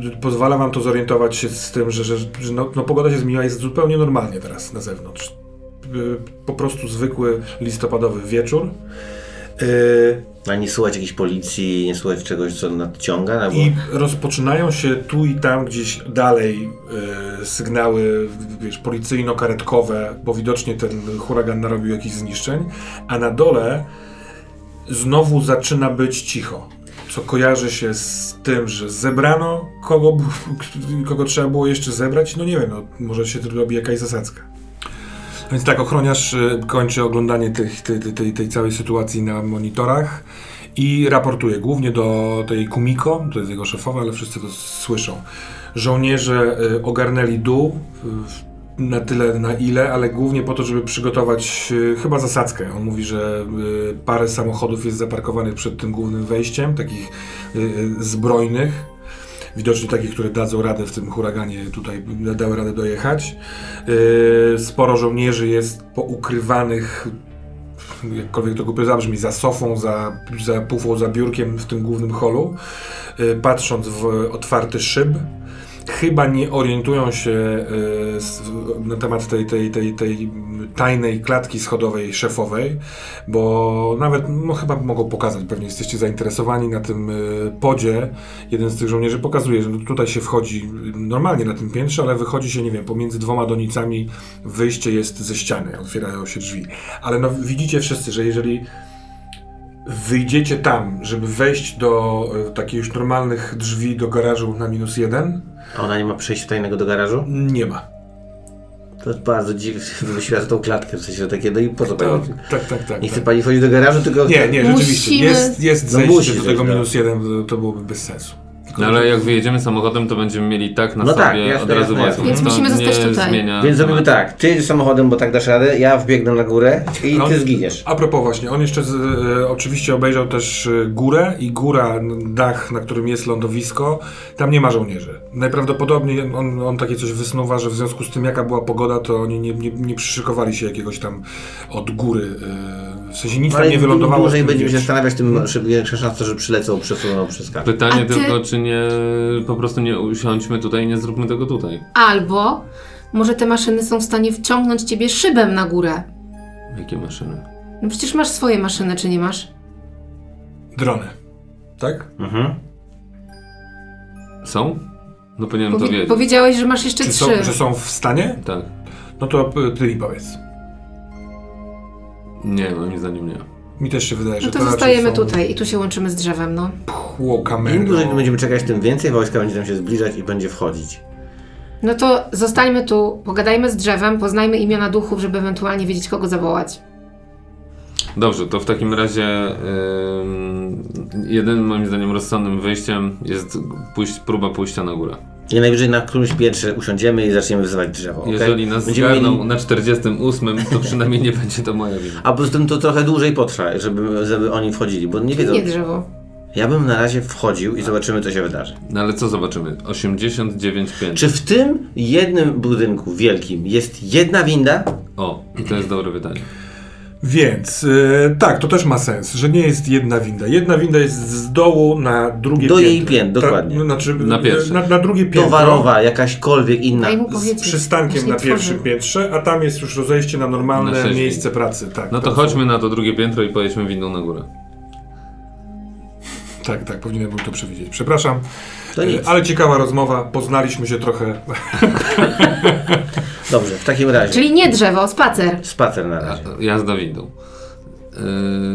y, y, pozwala wam to zorientować się z tym, że, że, że no, no, pogoda się zmieniła, jest zupełnie normalnie teraz na zewnątrz. Y, Po prostu zwykły listopadowy wieczór. Y, A nie słuchać jakiejś policji, nie słuchać czegoś, co nadciąga? No. I rozpoczynają się tu i tam gdzieś dalej e, sygnały wiesz, policyjno-karetkowe, bo widocznie ten huragan narobił jakichś zniszczeń, a na dole znowu zaczyna być cicho. Co kojarzy się z tym, że zebrano kogo, *laughs* kogo trzeba było jeszcze zebrać? No nie wiem, no, może się tu robi jakaś zasadzka. Więc tak, ochroniarz y, kończy oglądanie tych, tej, tej, tej, całej sytuacji na monitorach i raportuje głównie do tej Kumiko, to jest jego szefowa, ale wszyscy to słyszą. Żołnierze y, ogarnęli dół y, na tyle, na ile, ale głównie po to, żeby przygotować chyba zasadzkę. On mówi, że parę samochodów jest zaparkowanych przed tym głównym wejściem, takich zbrojnych. Widocznie takich, które dadzą radę w tym huraganie tutaj, dały radę dojechać. Yy, sporo żołnierzy jest poukrywanych, jakkolwiek to głupio zabrzmi, za sofą, za, za pufą, za biurkiem w tym głównym holu, yy, patrząc w otwarty szyb chyba nie orientują się e, na temat tej, tej, tej, tej tajnej klatki schodowej szefowej, bo nawet no, chyba mogą pokazać, pewnie jesteście zainteresowani na tym e, podzie. Jeden z tych żołnierzy pokazuje, że tutaj się wchodzi normalnie na tym piętrze, ale wychodzi się, nie wiem, pomiędzy dwoma donicami wyjście jest ze ściany, otwierają się drzwi. Ale no, widzicie wszyscy, że jeżeli wyjdziecie tam, żeby wejść do e, takich już normalnych drzwi do garażu na minus jeden, A ona nie ma przejścia tajnego do garażu? nie ma. To jest bardzo dziwne. Wymyśliła tą klatkę, w sensie takie, no i po co To, pani? tak, tak, tak. Nie chce tak. pani wchodzić do garażu, tylko... Nie, nie, rzeczywiście. Musimy- Jest, jest No zejście musi do tego tak. minus jeden, to byłoby bez sensu. No ale jak wyjedziemy samochodem, to będziemy mieli tak na No sobie tak, jasne, od razu jasne, jasne. Więc To musimy nie zostać tutaj. Zmienia Więc zrobimy tematu. tak, ty jedziesz samochodem, bo tak dasz radę, ja wbiegnę na górę i No. ty zginiesz. A propos właśnie, on jeszcze z, e, oczywiście obejrzał też e, górę i góra, dach, na którym jest lądowisko, tam nie ma żołnierzy. Najprawdopodobniej on, on takie coś wysnuwa, że w związku z tym jaka była pogoda, to oni nie, nie, nie przyszykowali się jakiegoś tam od góry. e, W sensie nic tam Ale nie im wylądowało. dłużej będziemy się zastanawiać, tym większa szansa, że przylecą, przesuną przez kartę. Pytanie tylko, czy nie po prostu nie usiądźmy tutaj i nie zróbmy tego tutaj. Albo może te maszyny są w stanie wciągnąć ciebie szybem na górę. Jakie maszyny? No przecież masz swoje maszyny, czy nie masz? Drony. Tak? Mhm. Są? No powinienem to wiedzieć. powiedziałeś, że masz jeszcze Czy trzy. są, że są w stanie? Tak. No to e, ty mi powiedz. Nie, moim zdaniem nie. Mi też się wydaje, że No to zostajemy są tutaj i tu się łączymy z drzewem, no. Płokamy. Im dłużej będziemy czekać, tym więcej wojska będzie nam się zbliżać i będzie wchodzić. No to zostańmy tu, pogadajmy z drzewem, poznajmy imiona duchów, żeby ewentualnie wiedzieć, kogo zawołać. Dobrze, to w takim razie ym, jedynym moim zdaniem rozsądnym wyjściem jest pójść, próba pójścia na górę. I najwyżej na którymś piętrze usiądziemy i zaczniemy wzywać drzewo. okej? Jeżeli nas Będziemy zgarną mieli- na 48, to przynajmniej nie będzie to moja wina. A poza tym to trochę dłużej potrwa, żeby, żeby oni wchodzili, bo nie wiedzą. Nie drzewo. Ja bym na razie wchodził i zobaczymy, co się wydarzy. No ale co zobaczymy? 89 piętr. Czy w tym jednym budynku wielkim jest jedna winda? O, i to jest dobre pytanie. Więc e, tak, to też ma sens, że nie jest jedna winda. Jedna winda jest z dołu na drugie Do piętro. jej pięt, dokładnie. no, znaczy, Na pierwsze. Na, na drugie piętro. Towarowa, jakaśkolwiek inna. Z przystankiem na pierwszym piętrze, a tam jest już rozejście na normalne Na miejsce pracy. Tak, No to tam chodźmy na to drugie piętro i pojedźmy windą na górę. Tak, tak, powinienem był to przewidzieć. Przepraszam, ale ciekawa rozmowa, poznaliśmy się trochę. *laughs* Dobrze, w takim razie. Czyli nie drzewo, spacer. Spacer na razie. Jazda windą.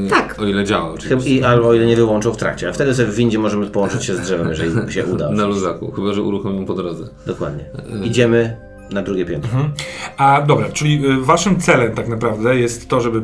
Yy, Tak. O ile działa oczywiście. i, albo o ile nie wyłączą w trakcie. A wtedy sobie w windzie możemy połączyć się z drzewem, jeżeli się uda. *laughs* Na luzaku, chyba że uruchomią po drodze. Dokładnie. Idziemy na drugie piętro. A dobra, czyli y, waszym celem tak naprawdę jest to, żeby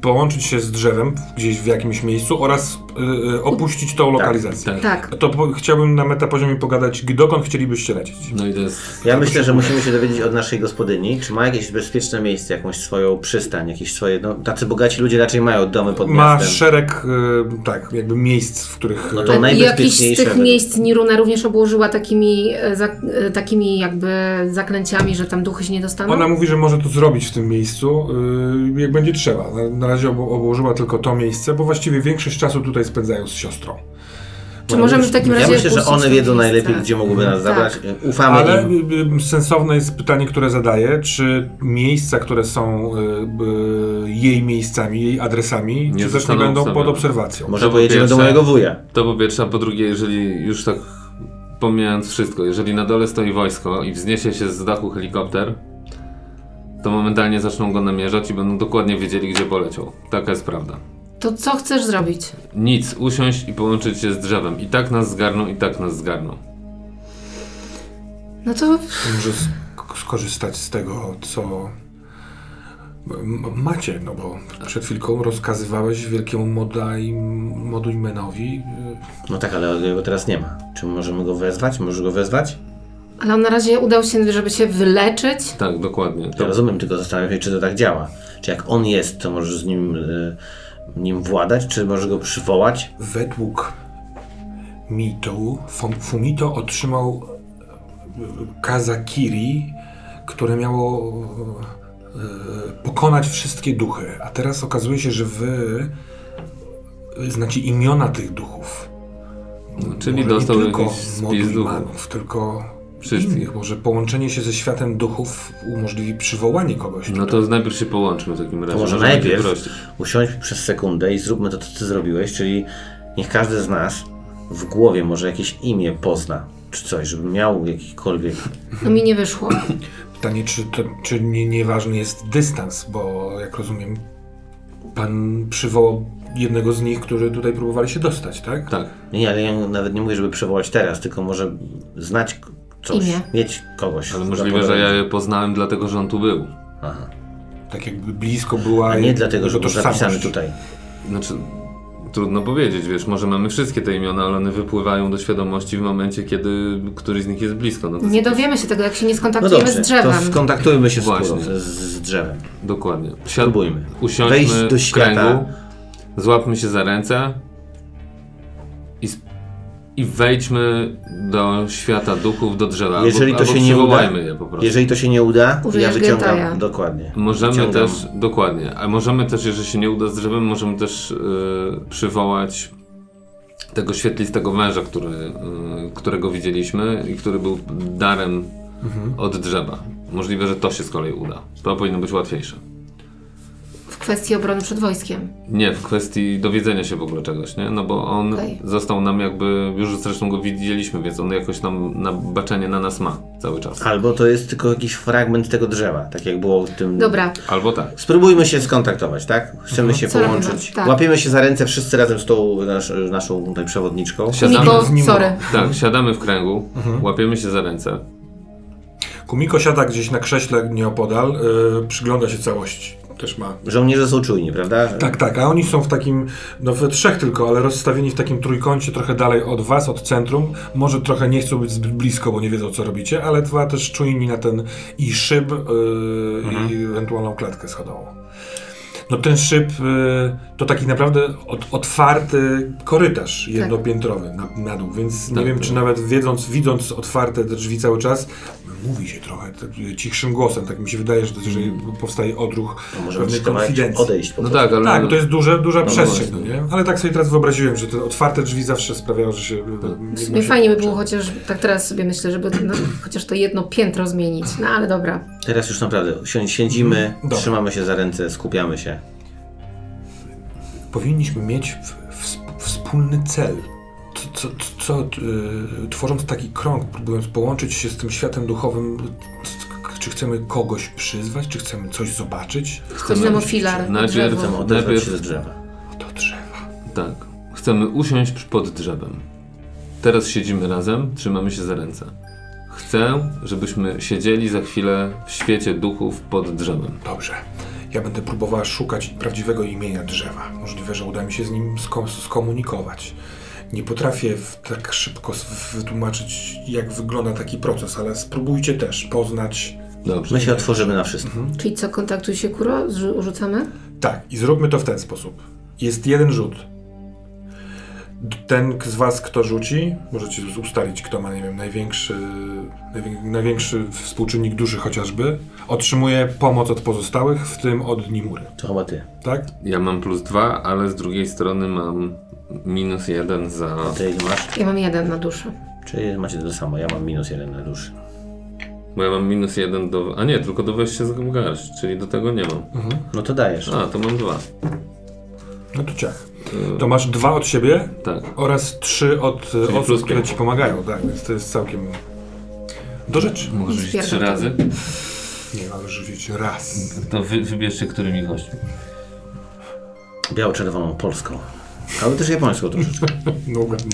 połączyć się z drzewem gdzieś w jakimś miejscu oraz y, y, opuścić tą lokalizację. Tak. Tak. To po, chciałbym na metapoziomie pogadać, dokąd chcielibyście lecieć. No i to jest... Ja myślę, że musimy się dowiedzieć od naszej gospodyni, czy ma jakieś bezpieczne miejsce, jakąś swoją przystań, jakieś swoje, no tacy bogaci ludzie raczej mają domy pod Ma miastem. szereg, y, tak, jakby miejsc, w których... No y, to I jakieś z najbezpieczniejsze tych miejsc Niruna również obłożyła takimi, e, takimi jakby zaklęciami, że tam duchy się nie dostaną? Ona mówi, że może to zrobić w tym miejscu, y, jak będzie trzeba. Na, na razie ob- obłożyła tylko to miejsce, bo właściwie większość czasu tutaj spędzają z siostrą. Czy możemy w takim Ja razie myślę, że one wiedzą najlepiej, gdzie mogłyby nas Tak. zabrać. Ufamy Ale im. y, y, sensowne jest pytanie, które zadaję, czy miejsca, które są y, y, jej miejscami, jej adresami, Nie czy też nie będą pod obserwacją. Może pojedziemy do mojego wuja. To po pierwsze, a po drugie, jeżeli już tak pomijając wszystko, jeżeli na dole stoi wojsko i wzniesie się z dachu helikopter, to momentalnie zaczną go namierzać i będą dokładnie wiedzieli, gdzie poleciał. Taka jest prawda. To co chcesz zrobić? Nic, usiąść i połączyć się z drzewem. I tak nas zgarną, i tak nas zgarną. No to Może sk- skorzystać z tego, co macie, no bo przed chwilką rozkazywałeś wielkiemu Modaj, Modujmenowi. y, No tak, ale jego teraz nie ma. Czy możemy go wezwać? Możesz go wezwać? Ale on na razie udał się, żeby się wyleczyć. Tak, dokładnie. Ja To, rozumiem, tylko zastanawiam się, czy to tak działa. Czy jak on jest, to możesz z nim, y, nim władać, czy możesz go przywołać? Według mitu Fum- Fumito otrzymał e, Kazakiri, które miało pokonać wszystkie duchy. A teraz okazuje się, że wy znacie imiona tych duchów. czyli Może dostał nie tylko spis duchów. Tylko Wszystkich. innych. Może połączenie się ze światem duchów umożliwi przywołanie kogoś. No to najpierw się połączmy w takim razie. To może najpierw usiądźmy przez sekundę i zróbmy to, co ty zrobiłeś, czyli niech każdy z nas w głowie może jakieś imię pozna, czy coś, żeby miał jakikolwiek... No mi nie wyszło. *clears throat* Pytanie, czy, to, czy nie, nieważny jest dystans, bo jak rozumiem, pan przywołał jednego z nich, którzy tutaj próbowali się dostać, tak? Tak. Nie, ale ja nawet nie mówię, żeby przywołać teraz, tylko może znać coś, Imię. mieć kogoś. Ale możliwe, że ja je poznałem dlatego, że on tu był. Aha. Tak jakby blisko była A nie dlatego, że był zapisany tutaj. Znaczy, trudno powiedzieć, wiesz, może mamy wszystkie te imiona, ale one wypływają do świadomości w momencie, kiedy któryś z nich jest blisko. No to Nie jest- dowiemy się tego, jak się nie No skontaktujemy dobrze, z drzewem. to skontaktujmy się z, Właśnie. z, z drzewem. Dokładnie. Siad... Spróbujmy. Usiądźmy Wejść do w świata. kręgu, złapmy się za ręce i wejdźmy do świata duchów, do drzewa. Jeżeli albo, to albo się nie uda, przywołajmy je po prostu. jeżeli to się nie uda, ja wyciągam. gentaja. Dokładnie. Możemy Wyciągam. też, dokładnie, a możemy też, jeżeli się nie uda z drzewem, możemy też y, przywołać tego świetlistego węża, który, y, którego widzieliśmy i który był darem od drzewa. Możliwe, że to się z kolei uda. To powinno być łatwiejsze. W kwestii obrony przed wojskiem. Nie, w kwestii dowiedzenia się w ogóle czegoś, nie? No bo on Okej. został nam jakby, już zresztą go widzieliśmy, więc on jakoś nam na baczenie na nas ma cały czas. Albo to jest tylko jakiś fragment tego drzewa, tak jak było w tym. Dobra, Albo tak. Spróbujmy się skontaktować, tak? Chcemy się Co połączyć. robimy? Tak. Łapiemy się za ręce wszyscy razem z tą nasz, naszą tutaj przewodniczką. Siadamy Kumiko, z nim- sorry. Tak, siadamy w kręgu, łapiemy się za ręce. Kumiko siada gdzieś na krześle nieopodal, yy, przygląda się całości. Też ma. Żołnierze są czujni, prawda? Tak, tak, a oni są w takim, no we trzech tylko, ale rozstawieni w takim trójkącie trochę dalej od was, od centrum. Może trochę nie chcą być zbyt blisko, bo nie wiedzą co robicie, ale dwa też czujni na ten i szyb yy, i ewentualną klatkę schodową. No ten szyb y, to taki naprawdę od, otwarty korytarz jednopiętrowy na, na dół, więc nie Tak, wiem, tak. czy nawet wiedząc, widząc otwarte te drzwi cały czas, mówi się trochę tak, cichszym głosem, tak mi się wydaje, że to, jeżeli powstaje odruch No możemy pewnej konfidencji. odejść. Po No prostu. tak, ale... Tak, to jest duże, duża No przestrzeń, no nie? Ale tak sobie teraz wyobraziłem, że te otwarte drzwi zawsze sprawiają, że się... W sumie fajnie by było chociaż, tak teraz sobie myślę, żeby no, chociaż to jedno piętro zmienić. No ale dobra. Teraz już naprawdę siedzimy, Dobra. trzymamy się za ręce, skupiamy się. Powinniśmy mieć w, w, wspólny cel. Co, co, co y, tworząc taki krąg, próbując połączyć się z tym światem duchowym, c- czy chcemy kogoś przyzwać, czy chcemy coś zobaczyć? Nam o filar. Najpierw-. Chcemy odezwać Najpierw- się z drzewa. Do drzewa. Tak. Chcemy usiąść pod drzewem. Teraz siedzimy razem, trzymamy się za ręce. Chcę, żebyśmy siedzieli za chwilę w świecie duchów pod drzewem. Dobrze. Ja będę próbowała szukać prawdziwego imienia drzewa. Możliwe, że uda mi się z nim sko- skomunikować. Nie potrafię w, tak szybko wytłumaczyć, jak wygląda taki proces, ale spróbujcie też poznać. Dobrze. My się otworzymy na wszystko. Czyli co, kontaktuj się kuro? Rzucamy? Tak, i zróbmy to w ten sposób. Jest jeden rzut. Ten z was, kto rzuci, możecie ustalić, kto ma, nie wiem, największy, najwię- największy współczynnik duży chociażby, otrzymuje pomoc od pozostałych, w tym od Nimury. To chyba ty. Tak? Ja mam plus dwa, ale z drugiej strony mam minus jeden za... Ty ile masz? Ja mam jeden na duszę. Czy macie to samo? Ja mam minus jeden na duszy. Bo ja mam minus jeden do... A nie, tylko do wejścia z garść, czyli do tego nie mam. No to dajesz. A, to mam dwa. No to ciach. To masz dwa od siebie Tak. oraz trzy od e, plus osób, które ci pomagają, tak, więc to jest całkiem do rzeczy. Rzucić Zbieram trzy razy? Nie, ale rzucić raz. To wy, wybierzcie, którymi gośćmi. Biało-czerwoną, polską. Ale też japońską troszeczkę. *laughs* No ładnie.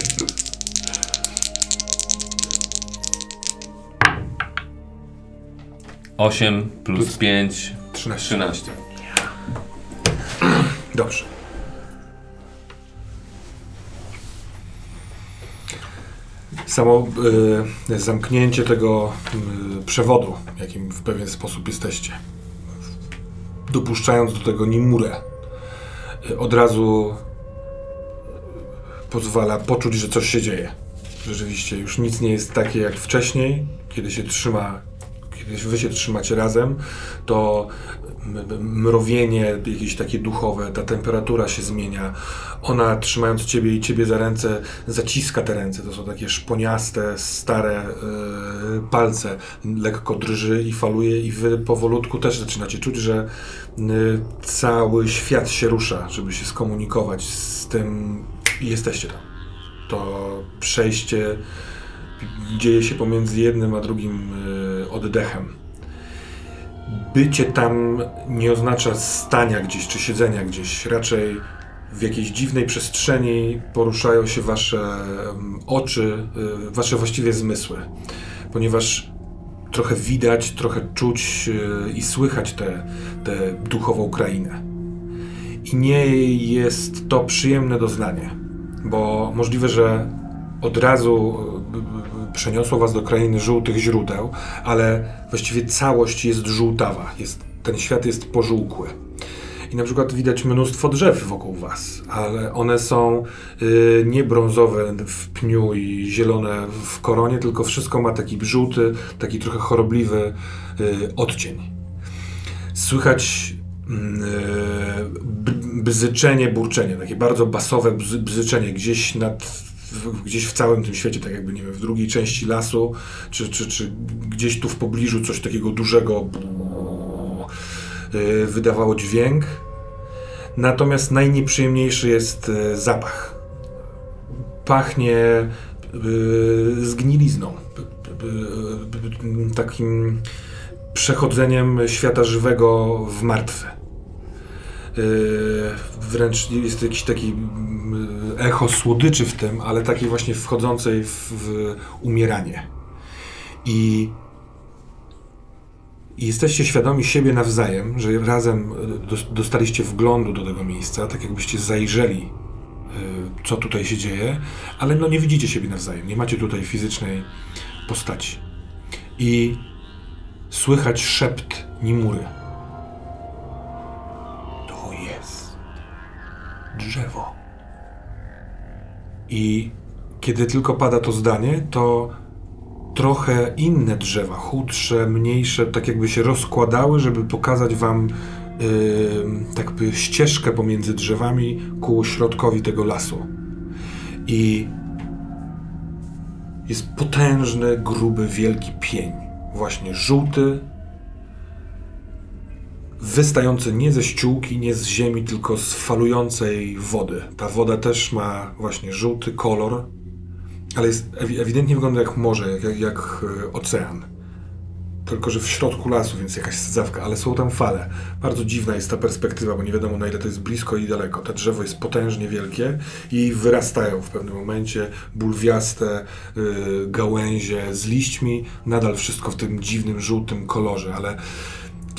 Osiem plus pięć... 13. Trzynaście. Dobrze. Samo y, zamknięcie tego y, przewodu, jakim w pewien sposób jesteście, dopuszczając do tego Nimurę, y, od razu pozwala poczuć, że coś się dzieje. Rzeczywiście, już nic nie jest takie jak wcześniej, kiedy się trzyma, kiedy wy się trzymacie razem, to mrowienie jakieś takie duchowe, ta temperatura się zmienia. Ona trzymając ciebie i ciebie za ręce, zaciska te ręce. To są takie szponiaste, stare e, palce. Lekko drży i faluje i wy powolutku też zaczynacie czuć, że y, cały świat się rusza, żeby się skomunikować z tym i jesteście tam. To przejście dzieje się pomiędzy jednym a drugim y, oddechem. Bycie tam nie oznacza stania gdzieś czy siedzenia gdzieś. Raczej w jakiejś dziwnej przestrzeni poruszają się wasze oczy, y, wasze właściwie zmysły. Ponieważ trochę widać, trochę czuć y, i słychać tę tę duchową krainę. I nie jest to przyjemne doznanie, bo możliwe, że od razu przeniosło was do krainy żółtych źródeł, ale właściwie całość jest żółtawa, jest, ten świat jest pożółkły. I na przykład widać mnóstwo drzew wokół was, ale one są y, nie brązowe w pniu i zielone w koronie, tylko wszystko ma taki żółty, taki trochę chorobliwy y, odcień. Słychać mm, y, bzyczenie, burczenie, takie bardzo basowe bzy, bzyczenie gdzieś nad, w, gdzieś w całym tym świecie, tak jakby, nie wiem, w drugiej części lasu, czy, czy, czy gdzieś tu w pobliżu coś takiego dużego y, wydawało dźwięk. Natomiast najnieprzyjemniejszy jest y, zapach. Pachnie y, zgnilizną, takim przechodzeniem świata żywego w martwy. Yy, wręcz jest jakiś taki mm, echo słodyczy w tym, ale takiej właśnie wchodzącej w, w umieranie. I, jesteście świadomi siebie nawzajem, że razem y, dos- dostaliście wglądu do tego miejsca, tak jakbyście zajrzeli, y, co tutaj się dzieje, ale no nie widzicie siebie nawzajem, nie macie tutaj fizycznej postaci. I słychać szept Nimury. Drzewo. I kiedy tylko pada to zdanie, to trochę inne drzewa, chudsze, mniejsze, tak jakby się rozkładały, żeby pokazać wam yy, tak by ścieżkę pomiędzy drzewami ku środkowi tego lasu. I jest potężny, gruby, wielki pień. Właśnie żółty, wystający nie ze ściółki, nie z ziemi, tylko z falującej wody. Ta woda też ma właśnie żółty kolor, ale jest ewi- ewidentnie wygląda jak morze, jak, jak, e, ocean. Tylko, że w środku lasu, więc jakaś sadzawka, ale są tam fale. Bardzo dziwna jest ta perspektywa, bo nie wiadomo na ile to jest blisko i daleko. To drzewo jest potężnie wielkie i wyrastają w pewnym momencie bulwiaste y, gałęzie z liśćmi. Nadal wszystko w tym dziwnym, żółtym kolorze, ale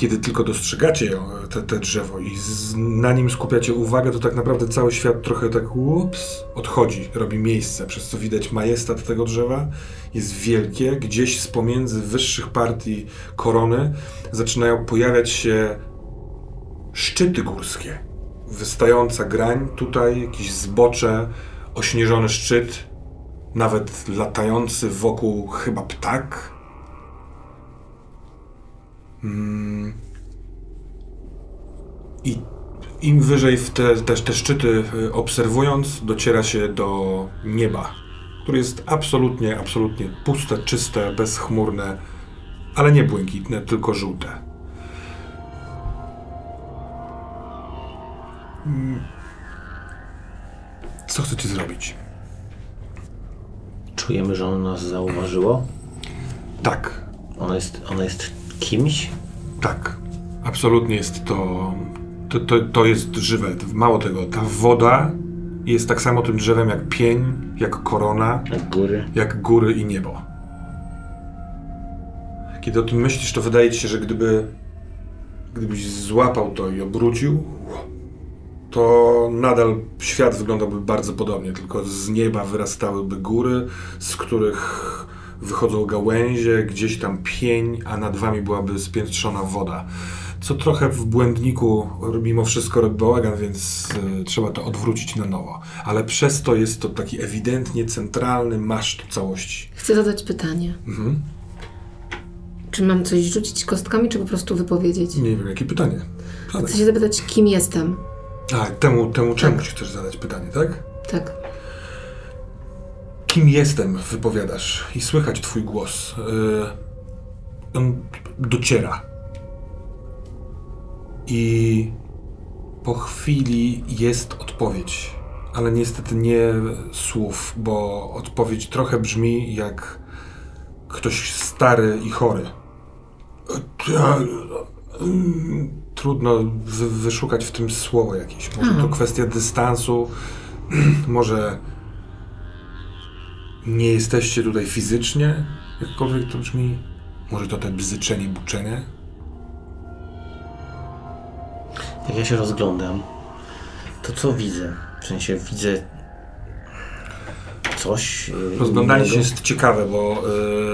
kiedy tylko dostrzegacie ją, te, te drzewo i z, na nim skupiacie uwagę, to tak naprawdę cały świat trochę tak ups, odchodzi, robi miejsce, przez co widać majestat tego drzewa. Jest wielkie, gdzieś z pomiędzy wyższych partii korony zaczynają pojawiać się szczyty górskie. Wystająca grań, tutaj jakieś zbocze, ośnieżony szczyt, nawet latający wokół chyba ptak. Mm. I im wyżej w te, te, te szczyty y, obserwując, dociera się do nieba, które jest absolutnie, absolutnie puste, czyste, bezchmurne, ale nie błękitne, tylko żółte. Mm. Co chcecie zrobić? Czujemy, że ono nas zauważyło. Tak, Ono jest, ono jest kimś. Tak, absolutnie jest to, to, to, to jest żywe. Mało tego, ta woda jest tak samo tym drzewem jak pień, jak korona, Jak góry. jak góry i niebo. Kiedy o tym myślisz, to wydaje ci się, że gdyby gdybyś złapał to i obrócił, to nadal świat wyglądałby bardzo podobnie, tylko z nieba wyrastałyby góry, z których wychodzą gałęzie, gdzieś tam pień, a nad wami byłaby spiętrzona woda. Co trochę w błędniku mimo wszystko robi bałagan, więc y, trzeba to odwrócić na nowo. Ale przez to jest to taki ewidentnie centralny maszt całości. Chcę zadać pytanie. Mhm. Czy mam coś rzucić kostkami, czy po prostu wypowiedzieć? Nie wiem, jakie pytanie. Zadaj. Chcę się zapytać, kim jestem. A, temu, temu czemu Tak. ci chcesz zadać pytanie, tak? Tak. Kim jestem, wypowiadasz i słychać twój głos. Yy, on dociera. I po chwili jest odpowiedź, ale niestety nie słów, bo odpowiedź trochę brzmi jak ktoś stary i chory. Trudno wy- wyszukać w tym słowo jakieś. Może to kwestia dystansu, *clears throat* może nie jesteście tutaj fizycznie, jakkolwiek to brzmi. Może to te bzyczenie, buczenie. Jak ja się rozglądam, to co widzę? W sensie widzę coś. yy, Rozglądanie się jest ciekawe, bo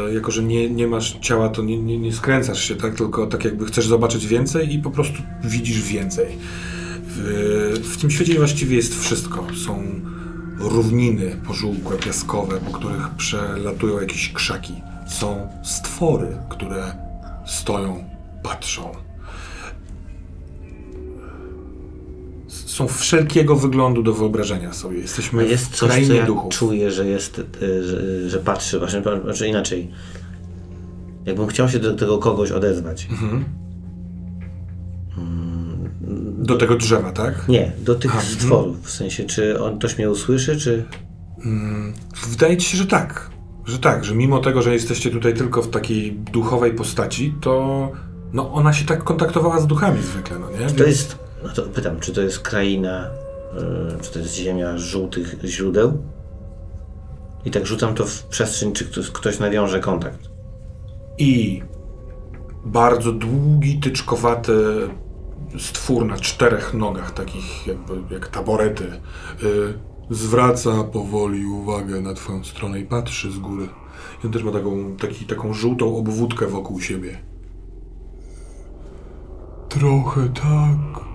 e, jako, że nie, nie masz ciała, to nie, nie, nie skręcasz się, tak? Tylko tak jakby chcesz zobaczyć więcej i po prostu widzisz więcej. W, w tym świecie właściwie jest wszystko. Są równiny pożółkłe, piaskowe, po których przelatują jakieś krzaki. Są stwory, które stoją, patrzą. Są wszelkiego wyglądu do wyobrażenia sobie. Jesteśmy Jest w coś, co krainie ja duchów. czuję, że jest, y, że, że patrzy, właśnie, znaczy inaczej. Jakbym chciał się do tego kogoś odezwać. Mhm. Do tego drzewa, tak? Nie, do tych Aha, stworów. W sensie, czy on ktoś mnie usłyszy, czy. Wydaje ci się, że tak. Że tak, że mimo tego, że jesteście tutaj tylko w takiej duchowej postaci, to no ona się tak kontaktowała z duchami zwykle, no nie? To jest. No to pytam, czy to jest kraina, y, czy to jest ziemia żółtych źródeł? I tak rzucam to w przestrzeń, czy ktoś, ktoś nawiąże kontakt. I bardzo długi, tyczkowaty stwór na czterech nogach, takich jakby jak taborety, y, zwraca powoli uwagę na twoją stronę i patrzy z góry. I on też ma taką, taki, taką żółtą obwódkę wokół siebie. Trochę tak.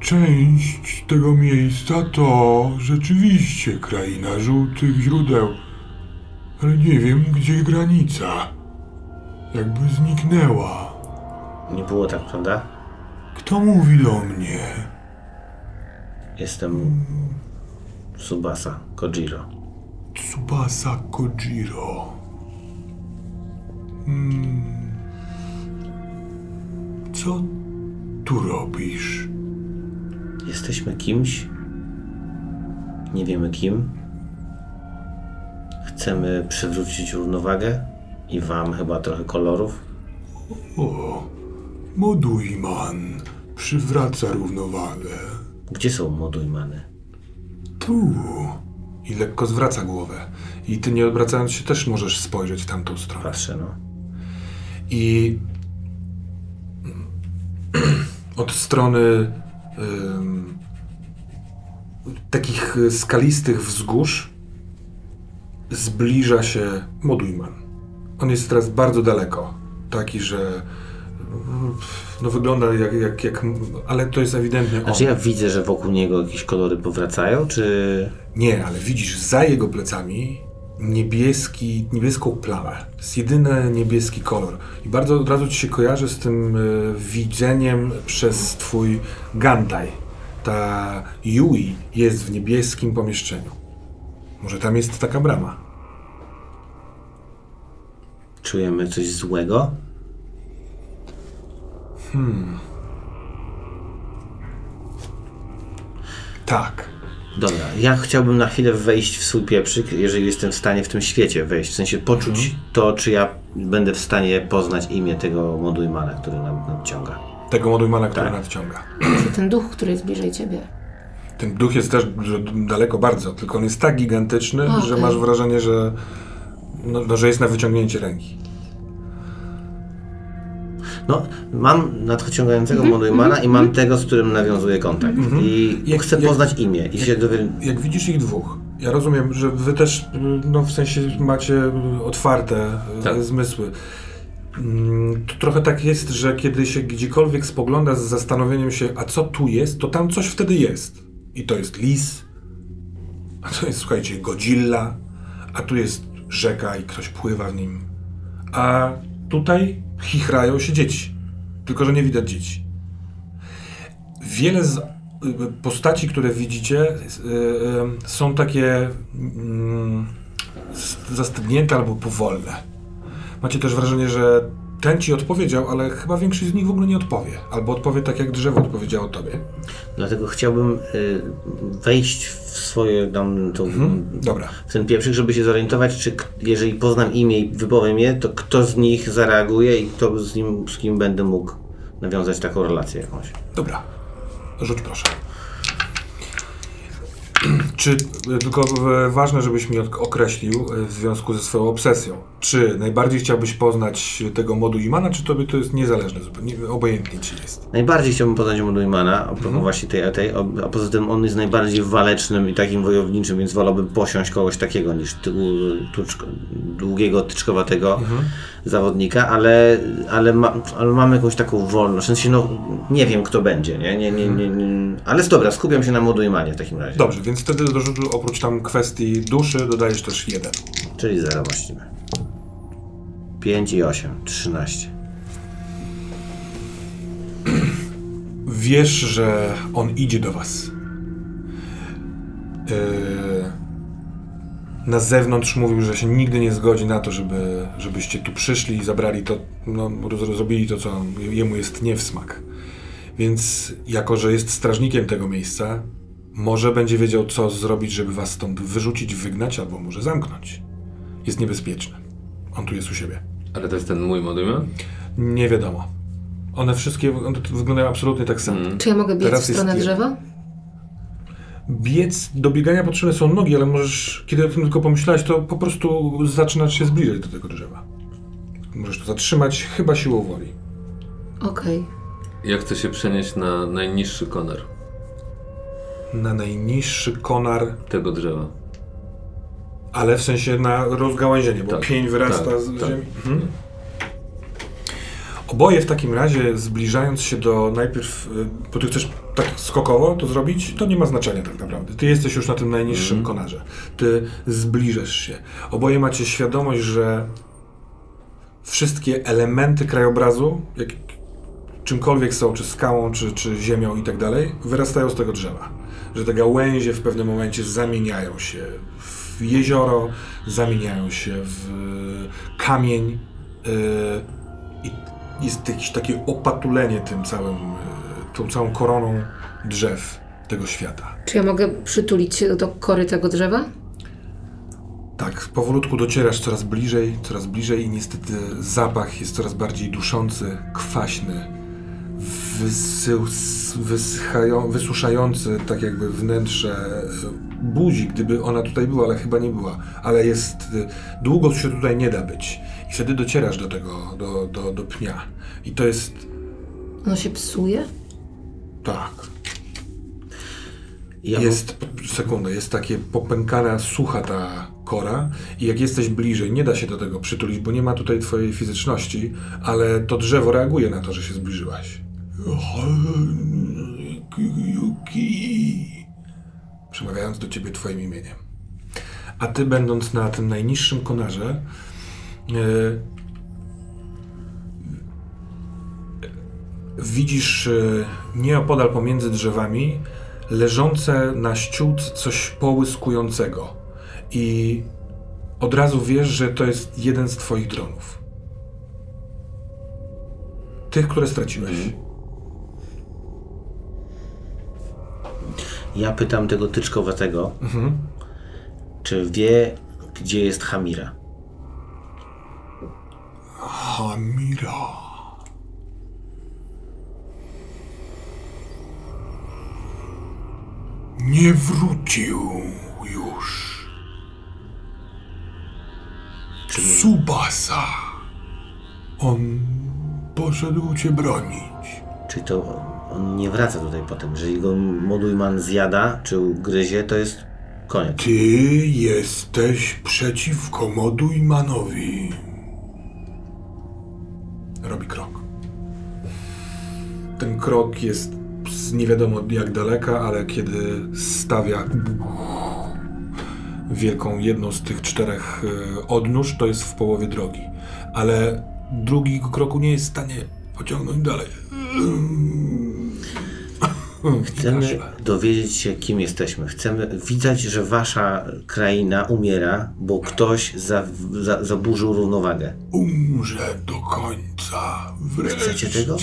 Część tego miejsca to rzeczywiście kraina żółtych źródeł, ale nie wiem, gdzie granica. Jakby zniknęła. Nie było tak, prawda? Kto mówi do mnie? Jestem Subasa Kojiro. Tsubasa Kojiro. Hmm. Co tu robisz? Jesteśmy kimś. Nie wiemy kim. Chcemy przywrócić równowagę i wam chyba trochę kolorów. O, Moduiman przywraca równowagę. Gdzie są modujmany? Tu. I lekko zwraca głowę. I ty nie odwracając się też możesz spojrzeć w tamtą stronę. Patrzę, no. I *clears throat* od strony ym, takich skalistych wzgórz zbliża się Modujman. On jest teraz bardzo daleko. Taki, że no wygląda jak, jak, jak ale to jest ewidentnie on. Znaczy ja widzę, że wokół niego jakieś kolory powracają, czy... Nie, ale widzisz za jego plecami niebieski, niebieską plamę. To jest jedyny niebieski kolor. I bardzo od razu ci się kojarzy z tym y, widzeniem przez twój Gantai. Ta Yui jest w niebieskim pomieszczeniu. Może tam jest taka brama. Czujemy coś złego? Tak. Dobra, ja chciałbym na chwilę wejść w swój pieprzyk, jeżeli jestem w stanie w tym świecie wejść. W sensie poczuć to, czy ja będę w stanie poznać imię tego modujmana, który nam nadciąga. Tego Modujmana, który Tak. nadciąga. To ten duch, który jest bliżej ciebie. Ten duch jest też daleko bardzo, tylko on jest tak gigantyczny, Okej. że masz wrażenie, że, no, no, że jest na wyciągnięcie ręki. No, mam nadciągającego modujmana i mam tego, z którym nawiązuję kontakt. I Jak- chcę jak- poznać imię i się dowiedzieć. Jak widzisz ich dwóch, ja rozumiem, że wy też, no w sensie macie otwarte y, Tak. zmysły. Mm, To trochę tak jest, że kiedy się gdziekolwiek spogląda z zastanowieniem się, a co tu jest, to tam coś wtedy jest. I to jest lis, a to jest, słuchajcie, Godzilla, a tu jest rzeka i ktoś pływa w nim. A tutaj chichrają się dzieci. Tylko, że nie widać dzieci. Wiele z y, postaci, które widzicie, y, y, są takie mm, zastygnięte albo powolne. Macie też wrażenie, że ten ci odpowiedział, ale chyba większość z nich w ogóle nie odpowie. Albo odpowie tak, jak drzewo odpowiedziało tobie. Dlatego chciałbym y, wejść w swoje tam tą, Dobra. w ten pieprzyk, żeby się zorientować, czy jeżeli poznam imię i wypowiem je, to kto z nich zareaguje i kto z, nim, z kim będę mógł nawiązać taką relację jakąś. Dobra. Rzuć proszę. Czy, y, tylko ważne, żebyś mi ok- określił y, w związku ze swoją obsesją, czy najbardziej chciałbyś poznać tego modu Imana, czy tobie to jest niezależne zupełnie, obojętnie ci jest? Najbardziej chciałbym poznać Moduimana, a propos właśnie tej, tej, a poza tym on jest najbardziej walecznym i takim wojowniczym, więc wolałbym posiąść kogoś takiego niż ty, tuczko, długiego, tyczkowatego zawodnika, ale, ale, ma, ale mam jakąś taką wolność, w sensie no nie wiem kto będzie, nie? nie, nie, nie, nie. ale jest dobra, skupiam się na Moduimanie w takim razie, Dobrze, więc wtedy do rzutu oprócz tam kwestii duszy dodajesz też jeden. czyli zero właściwie. 5 i 8, 13. Wiesz, że on idzie do was. Yy, na zewnątrz mówił, że się nigdy nie zgodzi na to, żeby, żebyście tu przyszli i zabrali to, no, zrobili to, co jemu jest nie w smak. Więc jako, że jest strażnikiem tego miejsca, może będzie wiedział, co zrobić, żeby was stąd wyrzucić, wygnać albo może zamknąć. Jest niebezpieczny. On tu jest u siebie. Ale to jest ten mój modument? Nie wiadomo. One wszystkie wyglądają absolutnie tak samo. Czy ja mogę biec Teraz w stronę drzewa? Biec do biegania potrzebne są nogi, ale możesz, kiedy o tym tylko pomyślałeś, to po prostu zaczynasz się zbliżać do tego drzewa. Możesz to zatrzymać chyba siłą woli. Okej. Ja chcę się przenieść na najniższy konar Na najniższy konar, tego drzewa. Ale w sensie na rozgałęzienie, bo Tak, pień wyrasta tak, z tak. ziemi. Mhm. Oboje w takim razie, zbliżając się do najpierw, y, bo ty chcesz tak skokowo to zrobić, to nie ma znaczenia tak naprawdę. Ty jesteś już na tym najniższym Mhm. konarze. Ty zbliżasz się. Oboje macie świadomość, że wszystkie elementy krajobrazu, jak, czymkolwiek są, czy skałą, czy, czy ziemią i tak dalej, wyrastają z tego drzewa. Że te gałęzie w pewnym momencie zamieniają się w jezioro, zamieniają się w kamień yy, i jest jakieś takie opatulenie tym całym, yy, tą całą koroną drzew tego świata. Czy ja mogę przytulić się do kory tego drzewa? Tak, powolutku docierasz coraz bliżej, coraz bliżej i niestety zapach jest coraz bardziej duszący, kwaśny, wysył, wysuszający tak jakby wnętrze e, buzi, gdyby ona tutaj była, ale chyba nie była. Ale jest, e, długo się tutaj nie da być. I wtedy docierasz do tego, do, do, do pnia. I to jest, Ono się psuje? tak, Ja jest, sekundę, jest takie popękana, sucha ta kora i jak jesteś bliżej, nie da się do tego przytulić, bo nie ma tutaj twojej fizyczności, ale to drzewo reaguje na to, że się zbliżyłaś. Yuki. Przemawiając do ciebie twoim imieniem. A ty, będąc na tym najniższym konarze, e, widzisz e, nieopodal pomiędzy drzewami leżące na ściółce coś połyskującego. I od razu wiesz, że to jest jeden z twoich dronów. Tych, które straciłeś. Ja pytam tego tyczkowatego, czy wie, gdzie jest Hamira. Hamira. Nie wrócił już. Tsubasa. On poszedł cię bronić. Czy to on nie wraca tutaj potem? Jeżeli go Modujman zjada, czy ugryzie, to jest koniec. Ty jesteś przeciwko Modujmanowi. robi krok. Ten krok jest z nie wiadomo jak daleka, ale kiedy stawia wielką, jedną z tych czterech e, odnóż, to jest w połowie drogi. Ale drugiego kroku nie jest w stanie pociągnąć dalej. Chcemy dowiedzieć się, kim jesteśmy. Chcemy widać, że wasza kraina umiera, bo ktoś za, za, zaburzył równowagę. Umrze do końca. Wreszcie. Chcecie tego?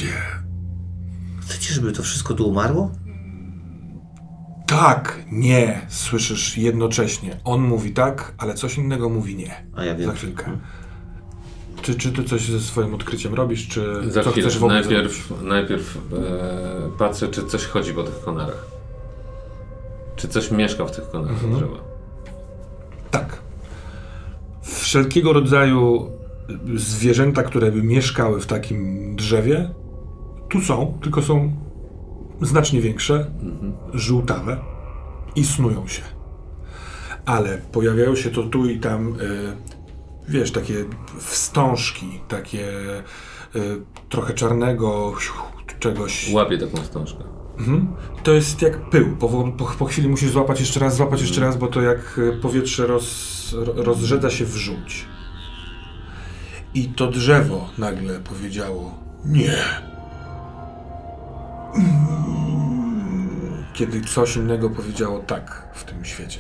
Chcecie, żeby to wszystko tu umarło? Tak, nie, słyszysz jednocześnie. On mówi tak, ale coś innego mówi nie. A ja wiem. Za chwilkę. Czy, czy ty coś ze swoim odkryciem robisz, czy Za co chwilę. chcesz w ogóle Najpierw, najpierw e, patrzę, czy coś chodzi po tych konarach. Czy coś mieszka w tych konarach Mhm. drzewa. Tak. Wszelkiego rodzaju zwierzęta, które by mieszkały w takim drzewie, tu są, tylko są znacznie większe, żółtawe i snują się. Ale pojawiają się to tu i tam, y, wiesz, takie wstążki, takie y, trochę czarnego czegoś. Łapię taką wstążkę. Mhm. To jest jak pył. Po, po, po chwili musisz złapać jeszcze raz, złapać jeszcze raz, bo to jak e, powietrze roz, ro- rozrzedza się wrzuć. I to drzewo nagle powiedziało nie. Kiedy coś innego powiedziało tak w tym świecie.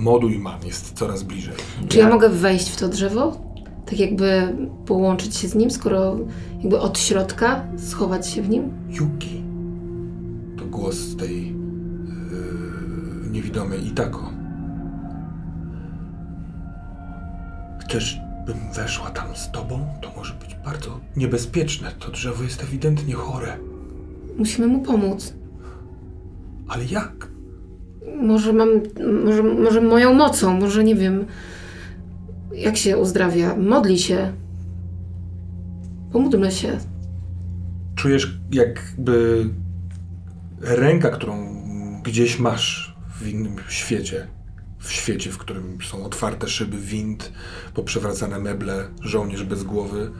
Moduj man jest coraz bliżej. Czy ja mogę wejść w to drzewo? Tak jakby połączyć się z nim, skoro jakby od środka schować się w nim? Yuki. To głos tej yy, niewidomej Itako. Chcesz, bym weszła tam z tobą? To może być bardzo niebezpieczne. To drzewo jest ewidentnie chore. Musimy mu pomóc. Ale jak? Może mam, może, może moją mocą, może nie wiem, jak się uzdrawia. Modli się. Pomódlmy się. Czujesz jakby ręka, którą gdzieś masz w innym świecie. W świecie, w którym są otwarte szyby wind, poprzewracane meble, żołnierz bez głowy,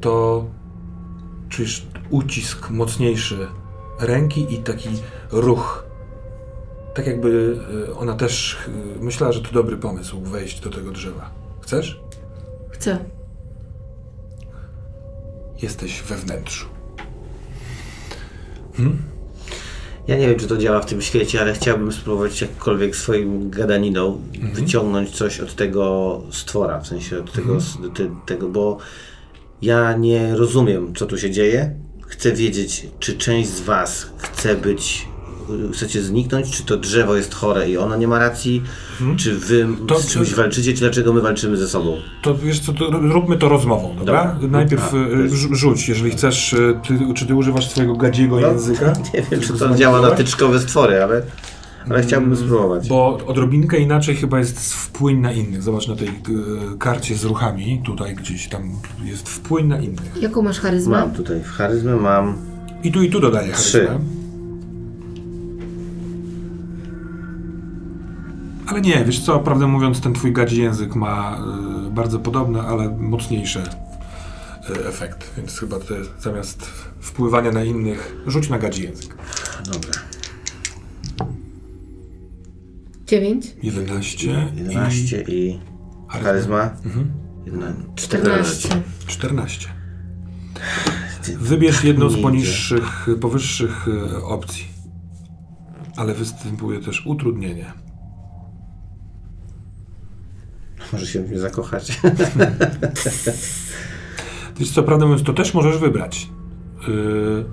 to czujesz ucisk mocniejszy ręki i taki ruch. Tak jakby y, ona też y, myślała, że to dobry pomysł wejść do tego drzewa. Chcesz? Chcę. Jesteś we wnętrzu. Ja nie wiem, czy to działa w tym świecie, ale chciałbym spróbować jakkolwiek swoim gadaniną wyciągnąć coś od tego stwora, w sensie od tego, s- te, tego, bo ja nie rozumiem, co tu się dzieje. Chcę wiedzieć, czy część z Was chce być, chcecie zniknąć, czy to drzewo jest chore i ono nie ma racji, czy Wy To- z czymś walczycie, czy dlaczego my walczymy ze sobą. To wiesz co, to róbmy to rozmową, dobra? Dobra. Najpierw A, rzu- rzuć, jeżeli chcesz, y, ty, czy ty używasz swojego gadziego języka? *laughs* Nie wiem, czy to działa na tyczkowe stwory, ale, ale chciałbym spróbować. Bo odrobinkę inaczej chyba jest wpłyń na innych. Zobacz na tej y, karcie z ruchami, tutaj gdzieś tam jest wpłyń na innych. Jaką masz charyzmę? Mam tutaj w charyzmę, mam I tu i tu dodaję Trzy. Ale nie, wiesz co, prawdę mówiąc, ten twój gadzi język ma y, bardzo podobny, ale mocniejszy y, efekt. Więc chyba jest, zamiast wpływania na innych, rzuć na gadzi język. Dobra. Dziewięć? 11, 11 i i charyzma. Mhm. Jedna, 14. 14. Wybierz jedną z poniższych, powyższych y, opcji. Ale występuje też utrudnienie. Może się w mnie zakochać. *laughs* Wiesz co, prawdę mówiąc, to też możesz wybrać. Yy,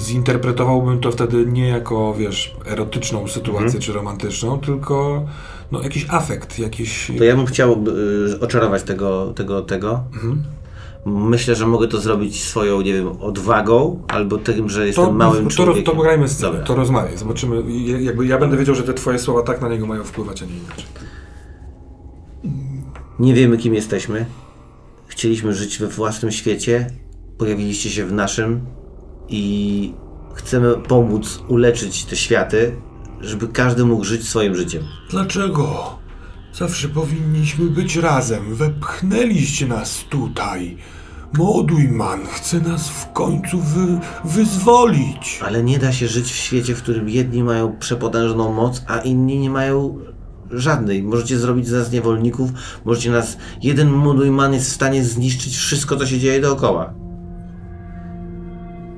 zinterpretowałbym to wtedy nie jako, wiesz, erotyczną sytuację Mhm. czy romantyczną, tylko no, jakiś afekt, jakiś... To ja bym chciał y, oczarować tego, tego, tego. Mhm. Myślę, że mogę to zrobić swoją, nie wiem, odwagą, albo tym, że jestem To, małym to, to, człowiekiem. to grajmy scenę, Dobra. to rozmawiaj, zobaczymy. Jakby ja będę wiedział, że te twoje słowa tak na niego mają wpływać, a nie inaczej. Nie wiemy, kim jesteśmy. Chcieliśmy żyć we własnym świecie. Pojawiliście się w naszym i chcemy pomóc uleczyć te światy, żeby każdy mógł żyć swoim życiem. Dlaczego? Zawsze powinniśmy być razem. Wepchnęliście nas tutaj. Modujman chce nas w końcu wy, wyzwolić. Ale nie da się żyć w świecie, w którym jedni mają przepotężną moc, a inni nie mają żadnej. Możecie zrobić z nas niewolników, możecie nas... Jeden Modujman jest w stanie zniszczyć wszystko, co się dzieje dookoła.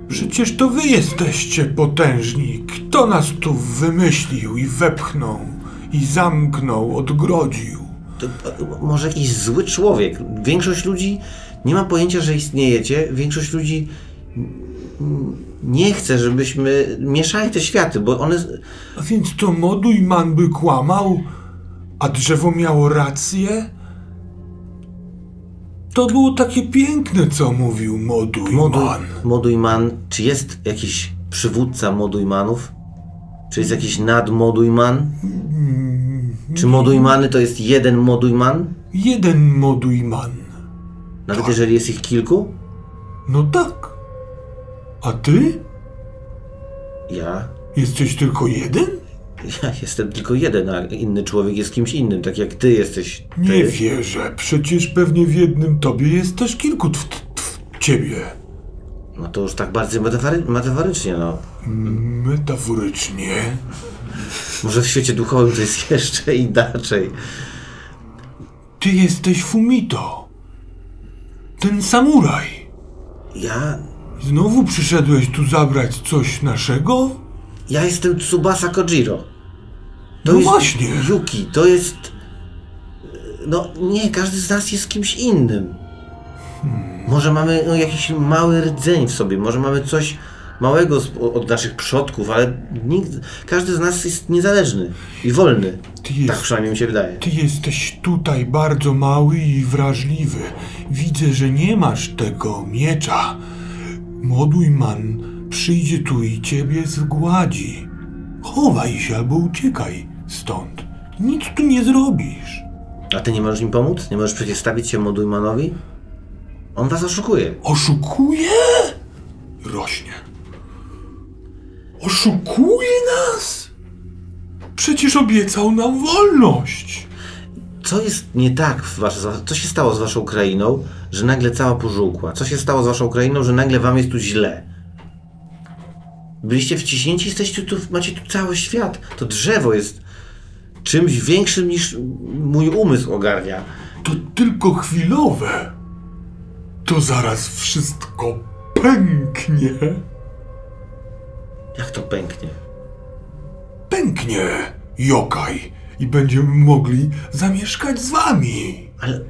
Przecież to wy jesteście potężni. Kto nas tu wymyślił i wepchnął, i zamknął, odgrodził? To, e, może jakiś zły człowiek. Większość ludzi nie ma pojęcia, że istniejecie. Większość ludzi nie chce, żebyśmy mieszali te światy, bo one... A więc to Moduj Man by kłamał, a drzewo miało rację? To było takie piękne, co mówił Moduj Moduj, Man. Modujman, czy jest jakiś przywódca Modujmanów? Czy jest jakiś nadmodujman? Czy Modujmany to jest jeden Modujman? Jeden Moduj Man. Nawet jeżeli jest ich kilku? No tak. A ty? Ja? Jesteś tylko jeden? Ja jestem tylko jeden, a inny człowiek jest kimś innym, tak jak ty jesteś. Ty. Nie wierzę. Przecież pewnie w jednym tobie jest też kilku tw, tw, ciebie. No to już tak bardziej metafary, metaforycznie, no. Metaforycznie. Może w świecie duchowym to jest *laughs* jeszcze inaczej. Ty jesteś Fumito. Ten samuraj. Ja... Znowu przyszedłeś tu zabrać coś naszego? Ja jestem Tsubasa Kojiro. To No jest właśnie. Yuki, to jest... No nie, każdy z nas jest kimś innym. Może mamy no, jakiś mały rdzeń w sobie, może mamy coś małego od naszych przodków, ale nikt, każdy z nas jest niezależny i wolny. Jest- Tak przynajmniej mi się wydaje. Ty jesteś tutaj bardzo mały i wrażliwy. Widzę, że nie masz tego miecza. Moduj man przyjdzie tu i ciebie zgładzi. Chowaj się albo uciekaj stąd. Nic tu nie zrobisz. A ty nie możesz im pomóc? Nie możesz przeciwstawić się Modujmanowi? On was oszukuje. Oszukuje? Rośnie. Oszukuje nas? Przecież obiecał nam wolność. Co jest nie tak, w was, co się stało z waszą krainą, że nagle cała pożółkła? Co się stało z waszą krainą, że nagle wam jest tu źle? Byliście wciśnięci, jesteście tu, macie tu cały świat. To drzewo jest czymś większym niż mój umysł ogarnia. To tylko chwilowe. To zaraz wszystko pęknie. Jak to pęknie? Pęknie, Jokaj. I będziemy mogli zamieszkać z wami. Ale...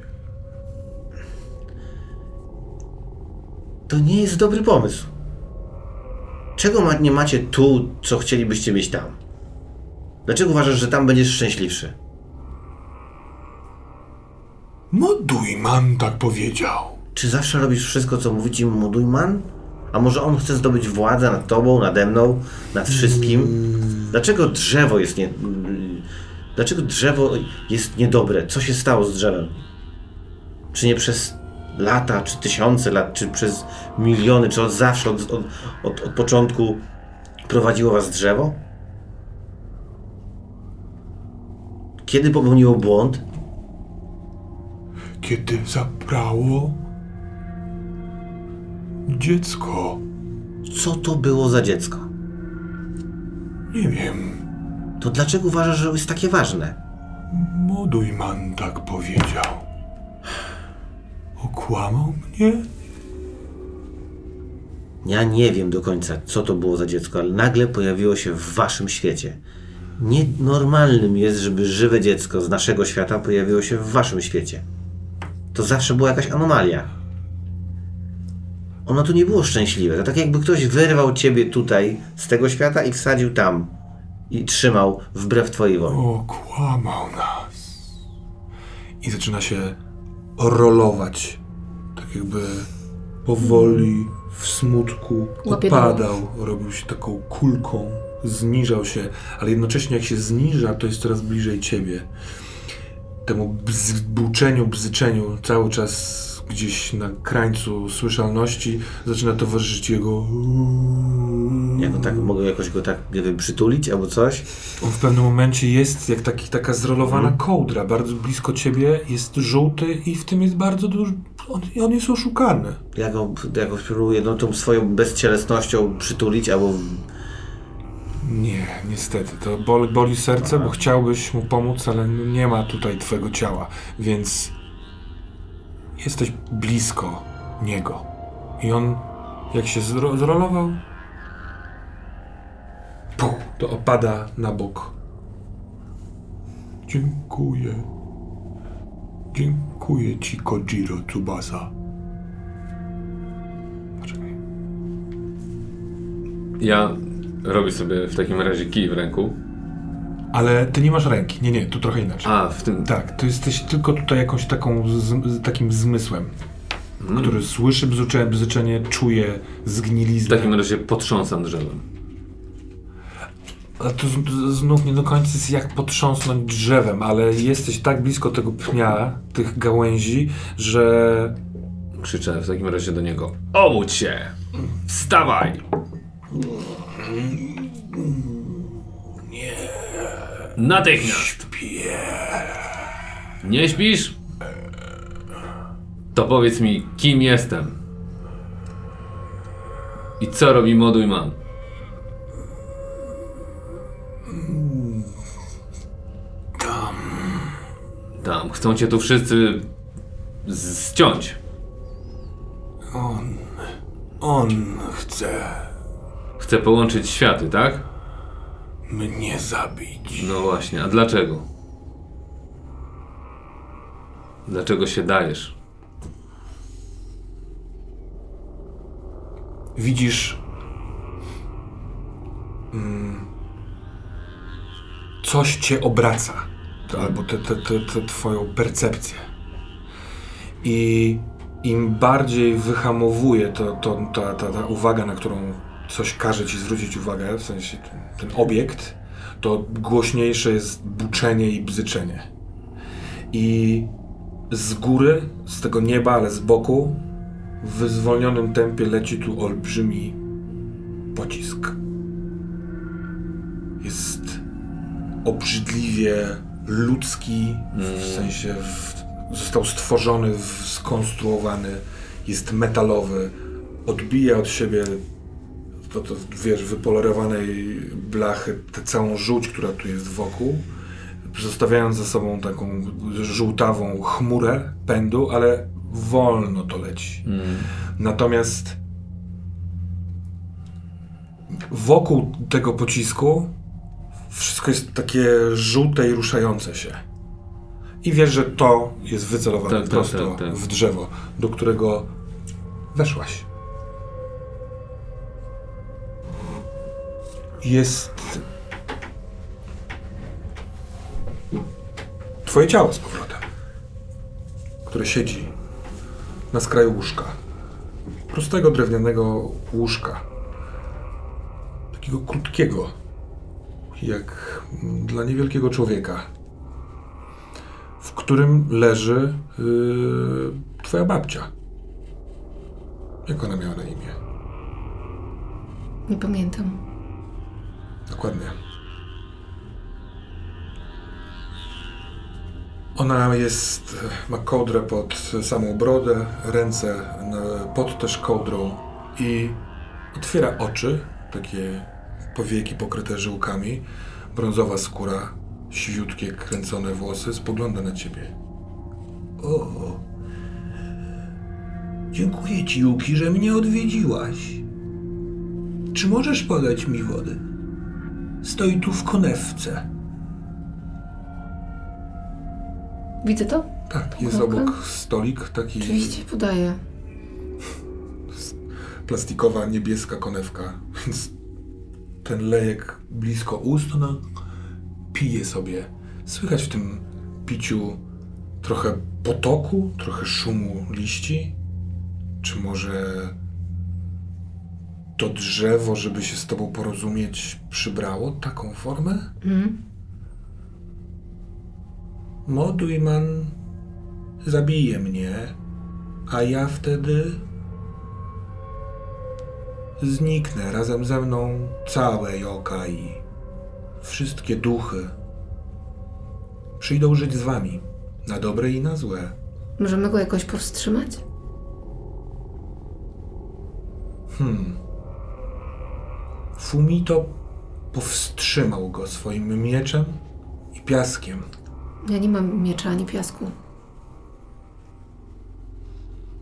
To nie jest dobry pomysł. Czego nie macie tu, co chcielibyście mieć tam? Dlaczego uważasz, że tam będziesz szczęśliwszy? Modujman tak powiedział. Czy zawsze robisz wszystko, co mówi ci Modujman? A może on chce zdobyć władzę nad tobą, nade mną, nad wszystkim? Dlaczego drzewo jest nie... Dlaczego drzewo jest niedobre? Co się stało z drzewem? Czy nie przez lata, czy tysiące lat, czy przez miliony, czy od zawsze, od, od, od, od początku prowadziło was drzewo? Kiedy popełniło błąd? Kiedy zabrało dziecko. Co to było za dziecko? Nie wiem. To dlaczego uważasz, że jest takie ważne? Modujman tak powiedział. Okłamał mnie? Ja nie wiem do końca, co to było za dziecko, ale nagle pojawiło się w waszym świecie. Nienormalnym jest, żeby żywe dziecko z naszego świata pojawiło się w waszym świecie. To zawsze była jakaś anomalia. Ono tu nie było szczęśliwe. To tak jakby ktoś wyrwał ciebie tutaj z tego świata i wsadził tam. I trzymał wbrew twojej woli. Okłamał nas. I zaczyna się rolować. Tak jakby powoli, w smutku opadał, robił się taką kulką, zniżał się, ale jednocześnie jak się zniża, to jest coraz bliżej ciebie. Temu bz, buczeniu, bzyczeniu cały czas gdzieś na krańcu słyszalności zaczyna towarzyszyć jego Ja go tak, mogę jakoś go tak, nie wiem, przytulić albo coś? On w pewnym momencie jest jak taki, taka zrolowana kołdra, bardzo blisko ciebie, jest żółty i w tym jest bardzo duży. On, on jest oszukany. Ja go, ja go spróbuję no, tą swoją bezcielesnością przytulić albo Nie, niestety. To boli, boli serce, bo chciałbyś mu pomóc, ale nie ma tutaj twojego ciała, więc jesteś blisko niego. I on, jak się zro zrolował, puh, to opada na bok. Dziękuję. Dziękuję ci, Kojiro Tsubasa. Poczekaj. Ja robię sobie w takim razie kij w ręku. Ale ty nie masz ręki. Nie, nie, tu trochę inaczej. A, w tym... Tak, to jesteś tylko tutaj jakąś taką, z, z, takim zmysłem, Mm. który słyszy bzuczenie, bzyczenie, czuje W zgniliznę. takim razie potrząsam drzewem. Ale to z- z- znów nie do końca jest jak potrząsnąć drzewem, ale jesteś tak blisko tego pnia, tych gałęzi, że Krzyczę w takim razie do niego. Obudź się! Wstawaj! Nie. Natychmiast! Nie śpisz? To powiedz mi, kim jestem? I co robi moduj man? Tam. Tam. Chcą cię tu wszyscy ściąć. On. On chce Chce połączyć światy, tak? mnie zabić. No właśnie, a dlaczego? Dlaczego się dajesz? widzisz mm, coś cię obraca, to, albo tę te, te, te twoją percepcję. I im bardziej wyhamowuje to, to, ta, ta, ta uwaga, na którą coś każe ci zwrócić uwagę, w sensie ten, ten obiekt, to głośniejsze jest buczenie i bzyczenie. I z góry, z tego nieba, ale z boku, w zwolnionym tempie leci tu olbrzymi pocisk. Jest obrzydliwie ludzki, w sensie w, został stworzony, w, skonstruowany, jest metalowy, odbija od siebie to, to wiesz, wypolerowanej blachy, tę całą żółć, która tu jest wokół, zostawiając za sobą taką żółtawą chmurę pędu, ale wolno to leci. Natomiast wokół tego pocisku wszystko jest takie żółte i ruszające się. I wiesz, że to jest wycelowane Tak, tak, prosto tak, tak. w drzewo, do którego weszłaś. Jest twoje ciało z powrotem, które siedzi na skraju łóżka. Prostego drewnianego łóżka. Takiego krótkiego, jak dla niewielkiego człowieka, w którym leży yy, twoja babcia. Jak ona miała na imię? Nie pamiętam. Dokładnie. Ona jest, ma kołdrę pod samą brodę, ręce pod też kołdrą i otwiera oczy, takie powieki pokryte żyłkami, brązowa skóra, siwiutkie, kręcone włosy, spogląda na ciebie. O, dziękuję ci, Yuki, że mnie odwiedziłaś. Czy możesz podać mi wody? Stoi tu w konewce. Widzę to? Tak, jest obok stolik, taki Oczywiście podaję. plastikowa, niebieska konewka, więc ten lejek blisko ust, ona pije sobie. Słychać w tym piciu trochę potoku, trochę szumu liści. Czy może to drzewo, żeby się z tobą porozumieć, przybrało taką formę? Mhm. Modujman zabije mnie, a ja wtedy zniknę razem ze mną całe Yokai. Wszystkie duchy przyjdą żyć z wami, na dobre i na złe. Możemy go jakoś powstrzymać? Hmm. Fumito powstrzymał go swoim mieczem i piaskiem. Ja nie mam miecza ani piasku.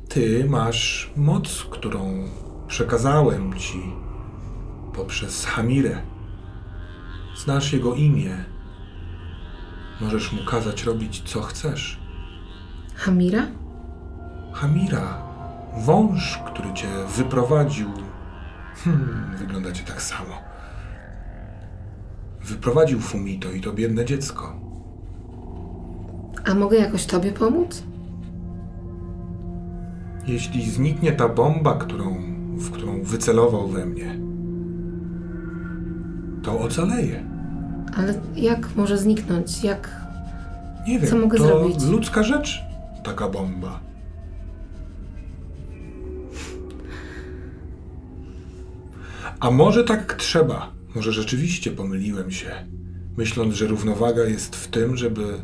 Ty masz moc, którą przekazałem ci poprzez Hamirę. Znasz jego imię. Możesz mu kazać robić co chcesz. Hamira? Hamira, wąż, który cię wyprowadził. Hmm, wyglądacie tak samo. Wyprowadził Fumito i to biedne dziecko. A mogę jakoś tobie pomóc? Jeśli zniknie ta bomba, którą, w którą wycelował we mnie, to ocaleję. Ale jak może zniknąć? Jak... Nie wiem, Co mogę to zrobić? ludzka rzecz, taka bomba. A może tak trzeba? Może rzeczywiście pomyliłem się, myśląc, że równowaga jest w tym, żeby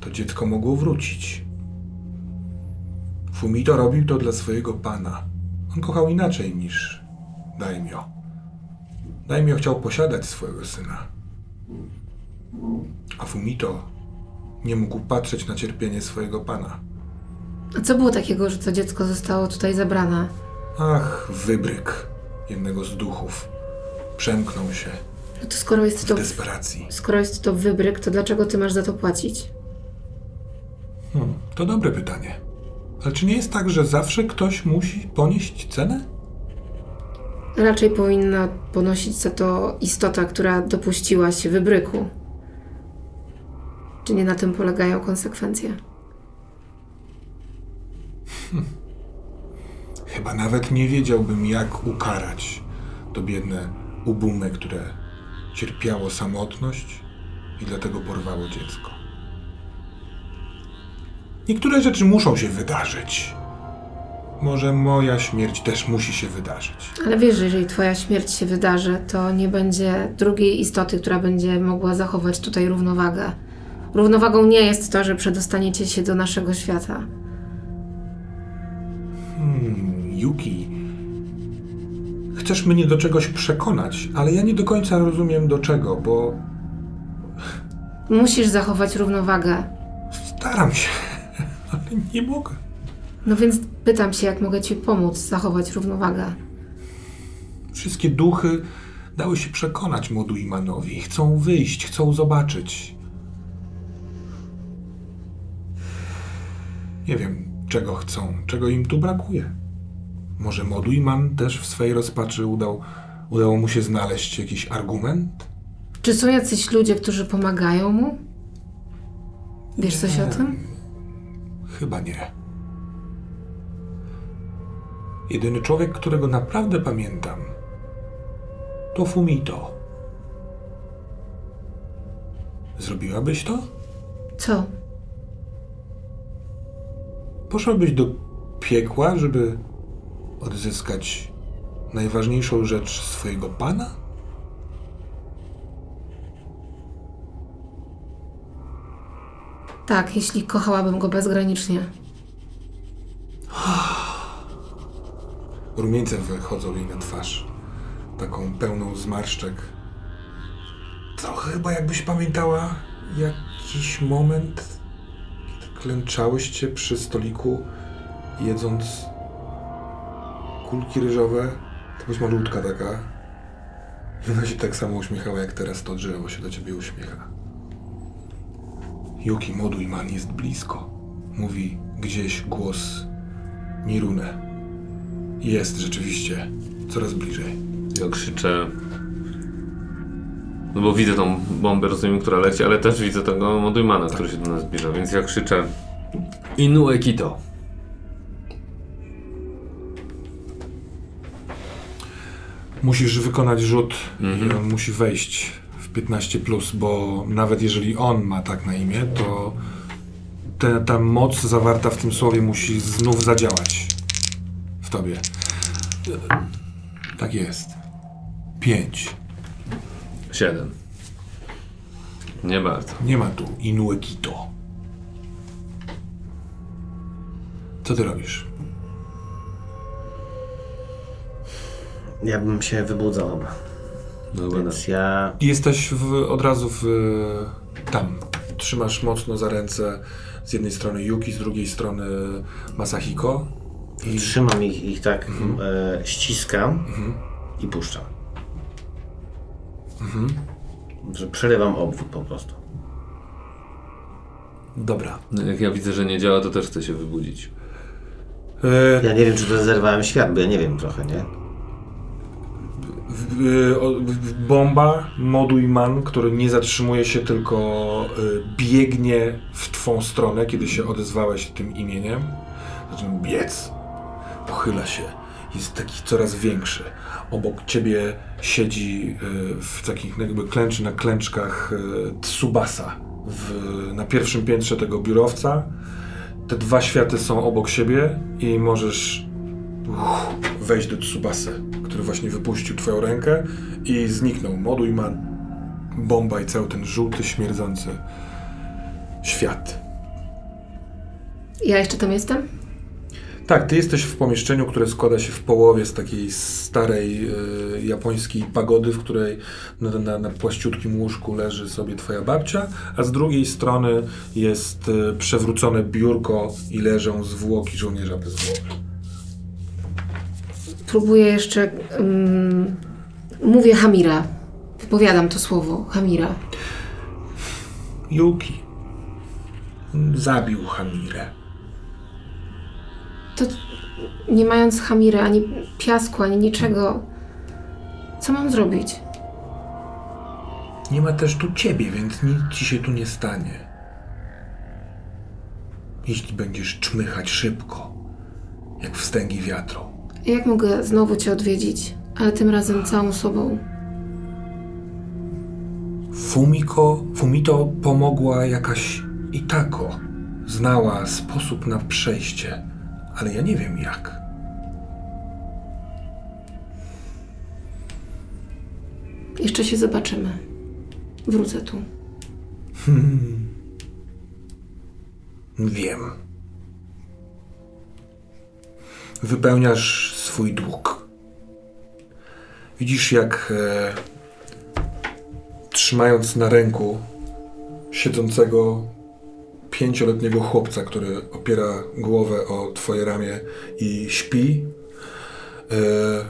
to dziecko mogło wrócić. Fumito robił to dla swojego pana. On kochał inaczej niż Daimyo. Daimyo chciał posiadać swojego syna. A Fumito nie mógł patrzeć na cierpienie swojego pana. A co było takiego, że to dziecko zostało tutaj zabrane? Ach, wybryk jednego z duchów. Przemknął się No to skoro jest w to... desperacji. Skoro jest to wybryk, to dlaczego ty masz za to płacić? Hmm, to dobre pytanie. Ale czy nie jest tak, że zawsze ktoś musi ponieść cenę? Raczej powinna ponosić za to istota, która dopuściła się wybryku. Czy nie na tym polegają konsekwencje? Chyba nawet nie wiedziałbym, jak ukarać to biedne ubumy, które cierpiało samotność i dlatego porwało dziecko. Niektóre rzeczy muszą się wydarzyć. Może moja śmierć też musi się wydarzyć. Ale wiesz, że jeżeli twoja śmierć się wydarzy, to nie będzie drugiej istoty, która będzie mogła zachować tutaj równowagę. Równowagą nie jest to, że przedostaniecie się do naszego świata. Hmm, Yuki, chcesz mnie do czegoś przekonać, ale ja nie do końca rozumiem do czego, bo Musisz zachować równowagę. staram się, *laughs* ale nie mogę. No więc pytam się, jak mogę ci pomóc zachować równowagę. Wszystkie duchy dały się przekonać Moduimanowi. Chcą wyjść, chcą zobaczyć. Nie wiem, czego chcą, czego im tu brakuje. Może Moduiman też w swej rozpaczy udał, udało mu się znaleźć jakiś argument? Czy są jacyś ludzie, którzy pomagają mu? Wiesz coś o Nie. tym? Chyba nie. Jedyny człowiek, którego naprawdę pamiętam, to Fumito. Zrobiłabyś to? Co? Poszłabyś do piekła, żeby odzyskać najważniejszą rzecz swojego pana? Tak, jeśli kochałabym go bezgranicznie. Rumieńce wychodzą jej na twarz, taką pełną zmarszczek. Trochę chyba jakbyś pamiętała jakiś moment, kiedy klęczałyście przy stoliku, jedząc kulki ryżowe. To byś malutka taka. I ona się tak samo uśmiechała, jak teraz to drzewo się do ciebie uśmiecha. Yuki Moduiman jest blisko. Mówi gdzieś głos Nirune. Jest rzeczywiście coraz bliżej. Ja krzyczę. No bo widzę tą bombę, rozumiem, która leci, ale też widzę tego Modujmana, który się do nas zbliża, więc ja krzyczę Inu Ekito. Musisz wykonać rzut i on musi wejść w 15, plus, bo nawet jeżeli on ma tak na imię, to te, ta moc zawarta w tym słowie musi znów zadziałać w tobie. Tak jest. 5. Siedem. Nie bardzo. Nie ma tu Inuekito. Co ty robisz? Ja bym się wybudzał. Dobra. Więc ja... Jesteś w, od razu w, tam. Trzymasz mocno za ręce z jednej strony Yuki, z drugiej strony Masahiko. I Trzymam ich, ich tak, Mhm. e, ściskam i puszczam. Mhm. Że przerywam obwód po prostu. dobra. No, Jak ja widzę, że nie działa, to też chcę się wybudzić. E, Ja nie wiem, czy to zerwałem świat, bo ja nie wiem trochę, nie? Bomba, moduj man, który nie zatrzymuje się, tylko y, biegnie w twą stronę, kiedy się odezwałeś tym imieniem. Zaczyna biec. Pochyla się. Jest taki coraz większy. Obok ciebie siedzi y, w takich jakby klęczy na klęczkach y, Tsubasa w, na pierwszym piętrze tego biurowca. Te dwa światy są obok siebie i możesz wejść do Tsubasy, który właśnie wypuścił twoją rękę i zniknął. Moduj ma bomba i cały ten żółty, śmierdzący świat. Ja jeszcze tam jestem? Tak, ty jesteś w pomieszczeniu, które składa się w połowie z takiej starej y, japońskiej pagody, w której na, na, na płaściutkim łóżku leży sobie twoja babcia, a z drugiej strony jest y, przewrócone biurko i leżą zwłoki żołnierza bez głowy. Próbuję jeszcze. ym, mówię Hamira. Wypowiadam to słowo. Hamira. Yuki zabił Hamirę. To nie mając Hamiry, ani piasku, ani niczego. Co mam zrobić? Nie ma też tu ciebie, więc nic ci się tu nie stanie. Jeśli będziesz czmychać szybko, jak wstęgi wiatru. Jak mogę znowu cię odwiedzić, ale tym razem całą sobą? Fumiko, Fumito pomogła jakaś Itako. Znała sposób na przejście, ale ja nie wiem jak. Jeszcze się zobaczymy. Wrócę tu. Wiem. Wypełniasz swój dług. Widzisz, jak e, trzymając na ręku siedzącego pięcioletniego chłopca, który opiera głowę o twoje ramię i śpi, e,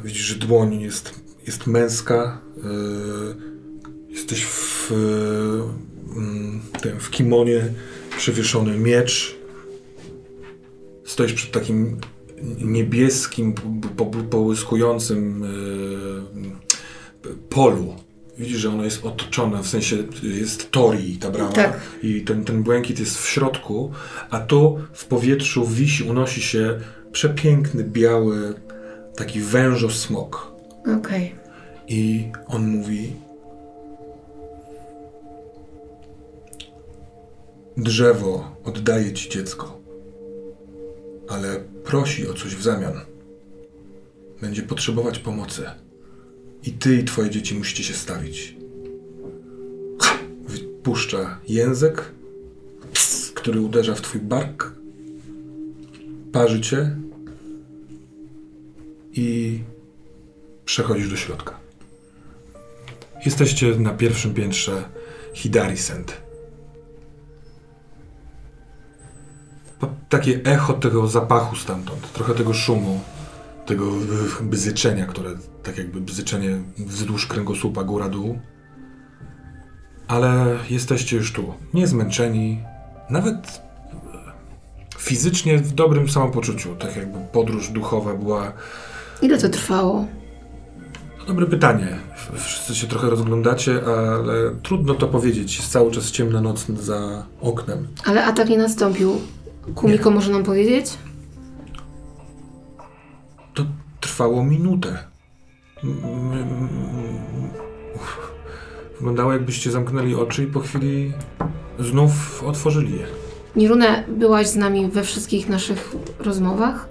widzisz, że dłoń jest, jest męska. E, jesteś w, mm, tym, w kimonie, przywieszony miecz. Stoisz przed takim niebieskim, po, po, połyskującym e, polu. Widzisz, że ono jest otoczone, w sensie jest tori ta brama Tak. i ten, ten błękit jest w środku, a tu w powietrzu wisi, unosi się przepiękny, biały, taki wężosmok. Okej. I on mówi: Drzewo oddaje ci dziecko, ale prosi o coś w zamian. Będzie potrzebować pomocy. I ty i twoje dzieci musicie się stawić. Wypuszcza język, który uderza w twój bark, parzy cię i przechodzisz do środka. Jesteście na pierwszym piętrze Hidari Send. Takie echo tego zapachu stamtąd, trochę tego szumu, tego bzyczenia, które tak jakby bzyczenie wzdłuż kręgosłupa góra-dół. Ale jesteście już tu, niezmęczeni, nawet y, fizycznie w dobrym samopoczuciu, tak jakby podróż duchowa była Ile to trwało? Dobre pytanie. Wszyscy się trochę rozglądacie, ale trudno to powiedzieć. Jest cały czas ciemna noc za oknem. Ale atak nie nastąpił. Kumiko może nam powiedzieć? To trwało minutę. M- m- m- uff. Wyglądało jakbyście zamknęli oczy i po chwili znów otworzyli je. Nirune, byłaś z nami we wszystkich naszych rozmowach?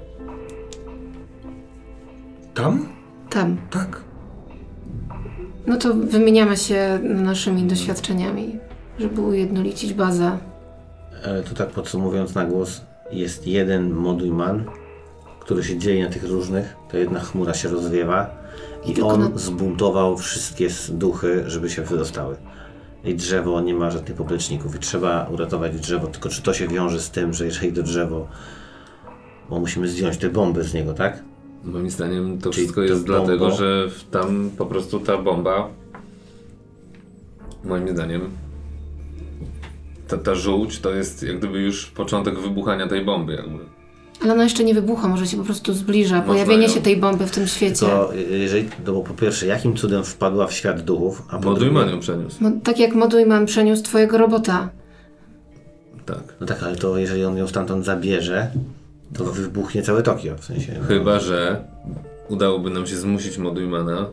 Tam? Tam. Tak. No to wymieniamy się naszymi doświadczeniami, żeby ujednolicić bazę. Ale to tak podsumowując na głos, jest jeden moduj man, który się dzieje na tych różnych, to jedna chmura się rozwiewa I tylko on na- zbuntował wszystkie duchy, żeby się wydostały. I drzewo nie ma żadnych popleczników i trzeba uratować drzewo, tylko czy to się wiąże z tym, że jeżeli to drzewo, bo musimy zdjąć te bomby z niego, tak? Moim zdaniem to Czyli wszystko to jest bombo- dlatego, że tam po prostu ta bomba, moim zdaniem, ta, ta żółć to jest jak gdyby już początek wybuchania tej bomby jakby. Ale ona jeszcze nie wybucha, może się po prostu zbliża. Pojawienie ją. się tej bomby w tym świecie. To y, jeżeli, no bo po pierwsze, jakim cudem wpadła w świat duchów, a po Modujman drugie, ją przeniósł. Mo- tak jak moduj mam przeniósł twojego robota. Tak. no tak, ale to jeżeli on ją stamtąd zabierze, to wybuchnie całe Tokio, w sensie. No, Chyba, że udałoby nam się zmusić Modujmana,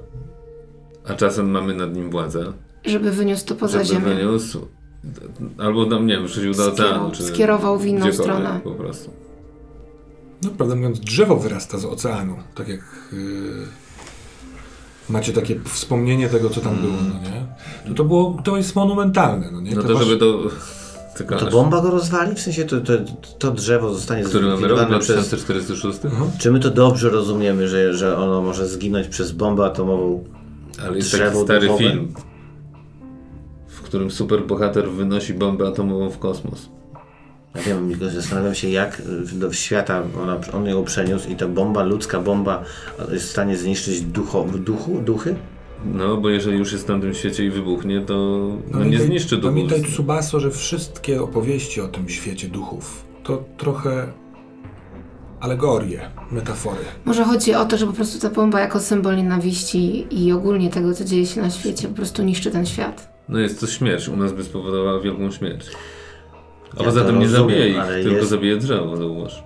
a czasem mamy nad nim władzę, Żeby wyniósł to poza żeby ziemię. wyniósł, albo tam, nie wiem, wrzucił do Skierował- oceanu, czy skierował w inną stronę. po prostu. No, prawdę mówiąc, drzewo wyrasta z oceanu. Tak jak yy, macie takie wspomnienie tego, co tam było, no nie? To, to, było, to jest monumentalne, no nie? No To to, wasz- żeby to... Tylko to bomba go rozwali? W sensie to, to, to drzewo zostanie Który zlikwidowane przez... 2046? Czy my to dobrze rozumiemy, że, że ono może zginąć przez bombę atomową? Ale jest Drzewo taki stary duchowe? film, którym superbohater wynosi bombę atomową w kosmos. Ja wiem, tylko zastanawiam się, jak y, do świata ona, on ją przeniósł i ta bomba, ludzka bomba jest w stanie zniszczyć ducho, duchu, duchy? No, bo jeżeli już jest na tym świecie i wybuchnie, to no, nie Pamiętaj- zniszczy duchów. Pamiętaj, Tsubaso, że wszystkie opowieści o tym świecie duchów to trochę alegorie, metafory. Może chodzi o to, że po prostu ta bomba jako symbol nienawiści i ogólnie tego, co dzieje się na świecie, po prostu niszczy ten świat. No jest to śmierć, u nas by spowodowała wielką śmierć. A Ja poza tym nie zabije ich, tylko jest- zabije drzewo, zauważ.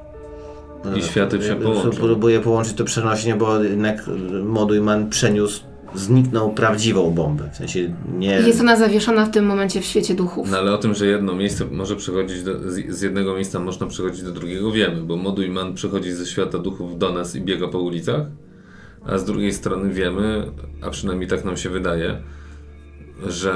I światy się Ja połączą. Próbuję połączyć to przenośnie, bo jednak Modujman przeniósł, zniknął prawdziwą bombę. W sensie nie... I jest ona zawieszona w tym momencie w świecie duchów. No ale o tym, że jedno miejsce może przechodzić do, z, z jednego miejsca można przechodzić do drugiego wiemy, bo Modujman przychodzi ze świata duchów do nas i biega po ulicach, a z drugiej strony wiemy, a przynajmniej tak nam się wydaje, że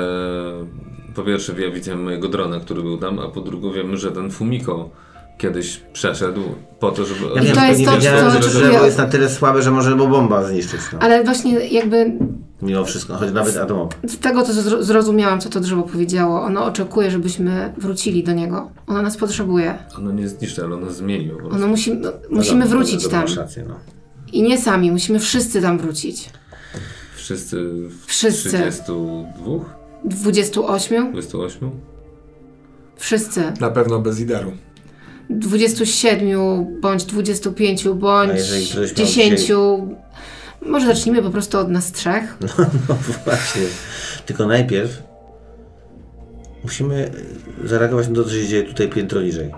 po pierwsze ja widziałem mojego drona, który był tam, a po drugie wiemy, że ten Fumiko kiedyś przeszedł po to, żeby... Ja wiem, to jest nie to, wiedziałem, co że czuję- drzewo jest na tyle słabe, że może bo bomba zniszczyć. No. Ale właśnie jakby Mimo wszystko, choć nawet atomowo. z tego, co zro- zrozumiałam, co to drzewo powiedziało, ono oczekuje, żebyśmy wrócili do niego. Ono nas potrzebuje. Ono nie zniszczy, ale ono zmieni. Ono musi, no, No musimy dobra, wrócić tam. rację, no. I nie sami, musimy wszyscy tam wrócić. Wszyscy w Wszyscy. 32? 28? 28? Wszyscy. Na pewno bez Idaru. 27 bądź 25 A bądź jeżeli ktoś miał 10. Może zacznijmy po prostu od nas trzech. *laughs* No właśnie. Tylko najpierw musimy zareagować na to, co się dzieje tutaj piętro niżej.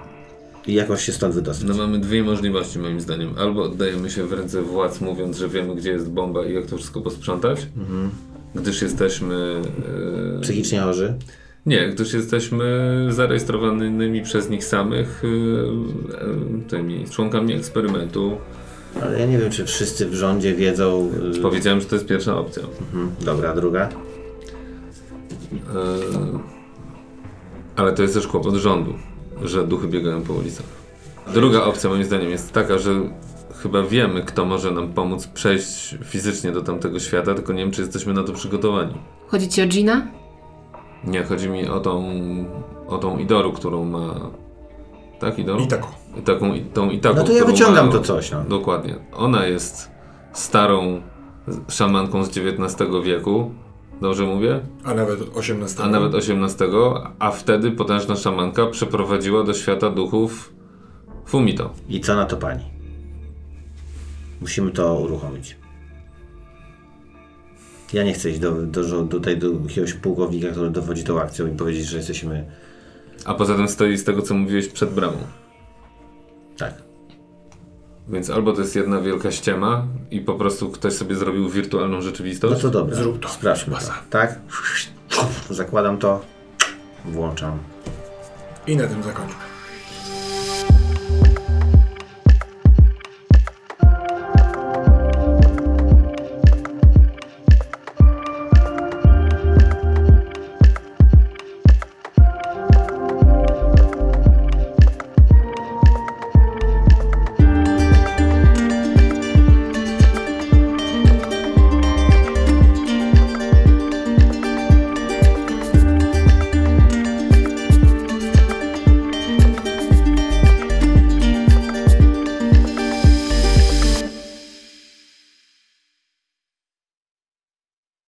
I jakoś się stąd wydostać. No mamy dwie możliwości moim zdaniem. Albo oddajemy się w ręce władz mówiąc, że wiemy gdzie jest bomba i jak to wszystko posprzątać, gdyż jesteśmy... E, Psychicznie chorzy. nie, gdyż jesteśmy zarejestrowanymi przez nich samych e, e, tymi członkami eksperymentu. Ale ja nie wiem, czy wszyscy w rządzie wiedzą. y, Powiedziałem, że to jest pierwsza opcja. Mhm. Dobra, druga. Ale to jest też kłopot rządu, że duchy biegają po ulicach. Druga opcja moim zdaniem jest taka, że chyba wiemy, kto może nam pomóc przejść fizycznie do tamtego świata, tylko nie wiem, czy jesteśmy na to przygotowani. Chodzi ci o Gina? Nie, chodzi mi o tą, o tą Idoru, którą ma... Tak, Idoru? I taką. I taką, i tą i taką, No to ja wyciągam ma- to coś, no. Dokładnie. Ona jest starą szamanką z XIX wieku. Dobrze mówię? A nawet 18. A nawet XVIII, a wtedy potężna szamanka przeprowadziła do świata duchów Fumito. I co na to pani? Musimy to uruchomić. Ja nie chcę iść do, do, do, tutaj do jakiegoś pułkownika, który dowodzi tą akcją i powiedzieć, że jesteśmy. A poza tym stoi z tego, co mówiłeś przed bramą. Tak. Więc albo to jest jedna wielka ściema i po prostu ktoś sobie zrobił wirtualną No rzeczywistość. to dobra. Zrób to. Sprawdźmy to. Tak? Zakładam to. Włączam. I na tym zakończmy.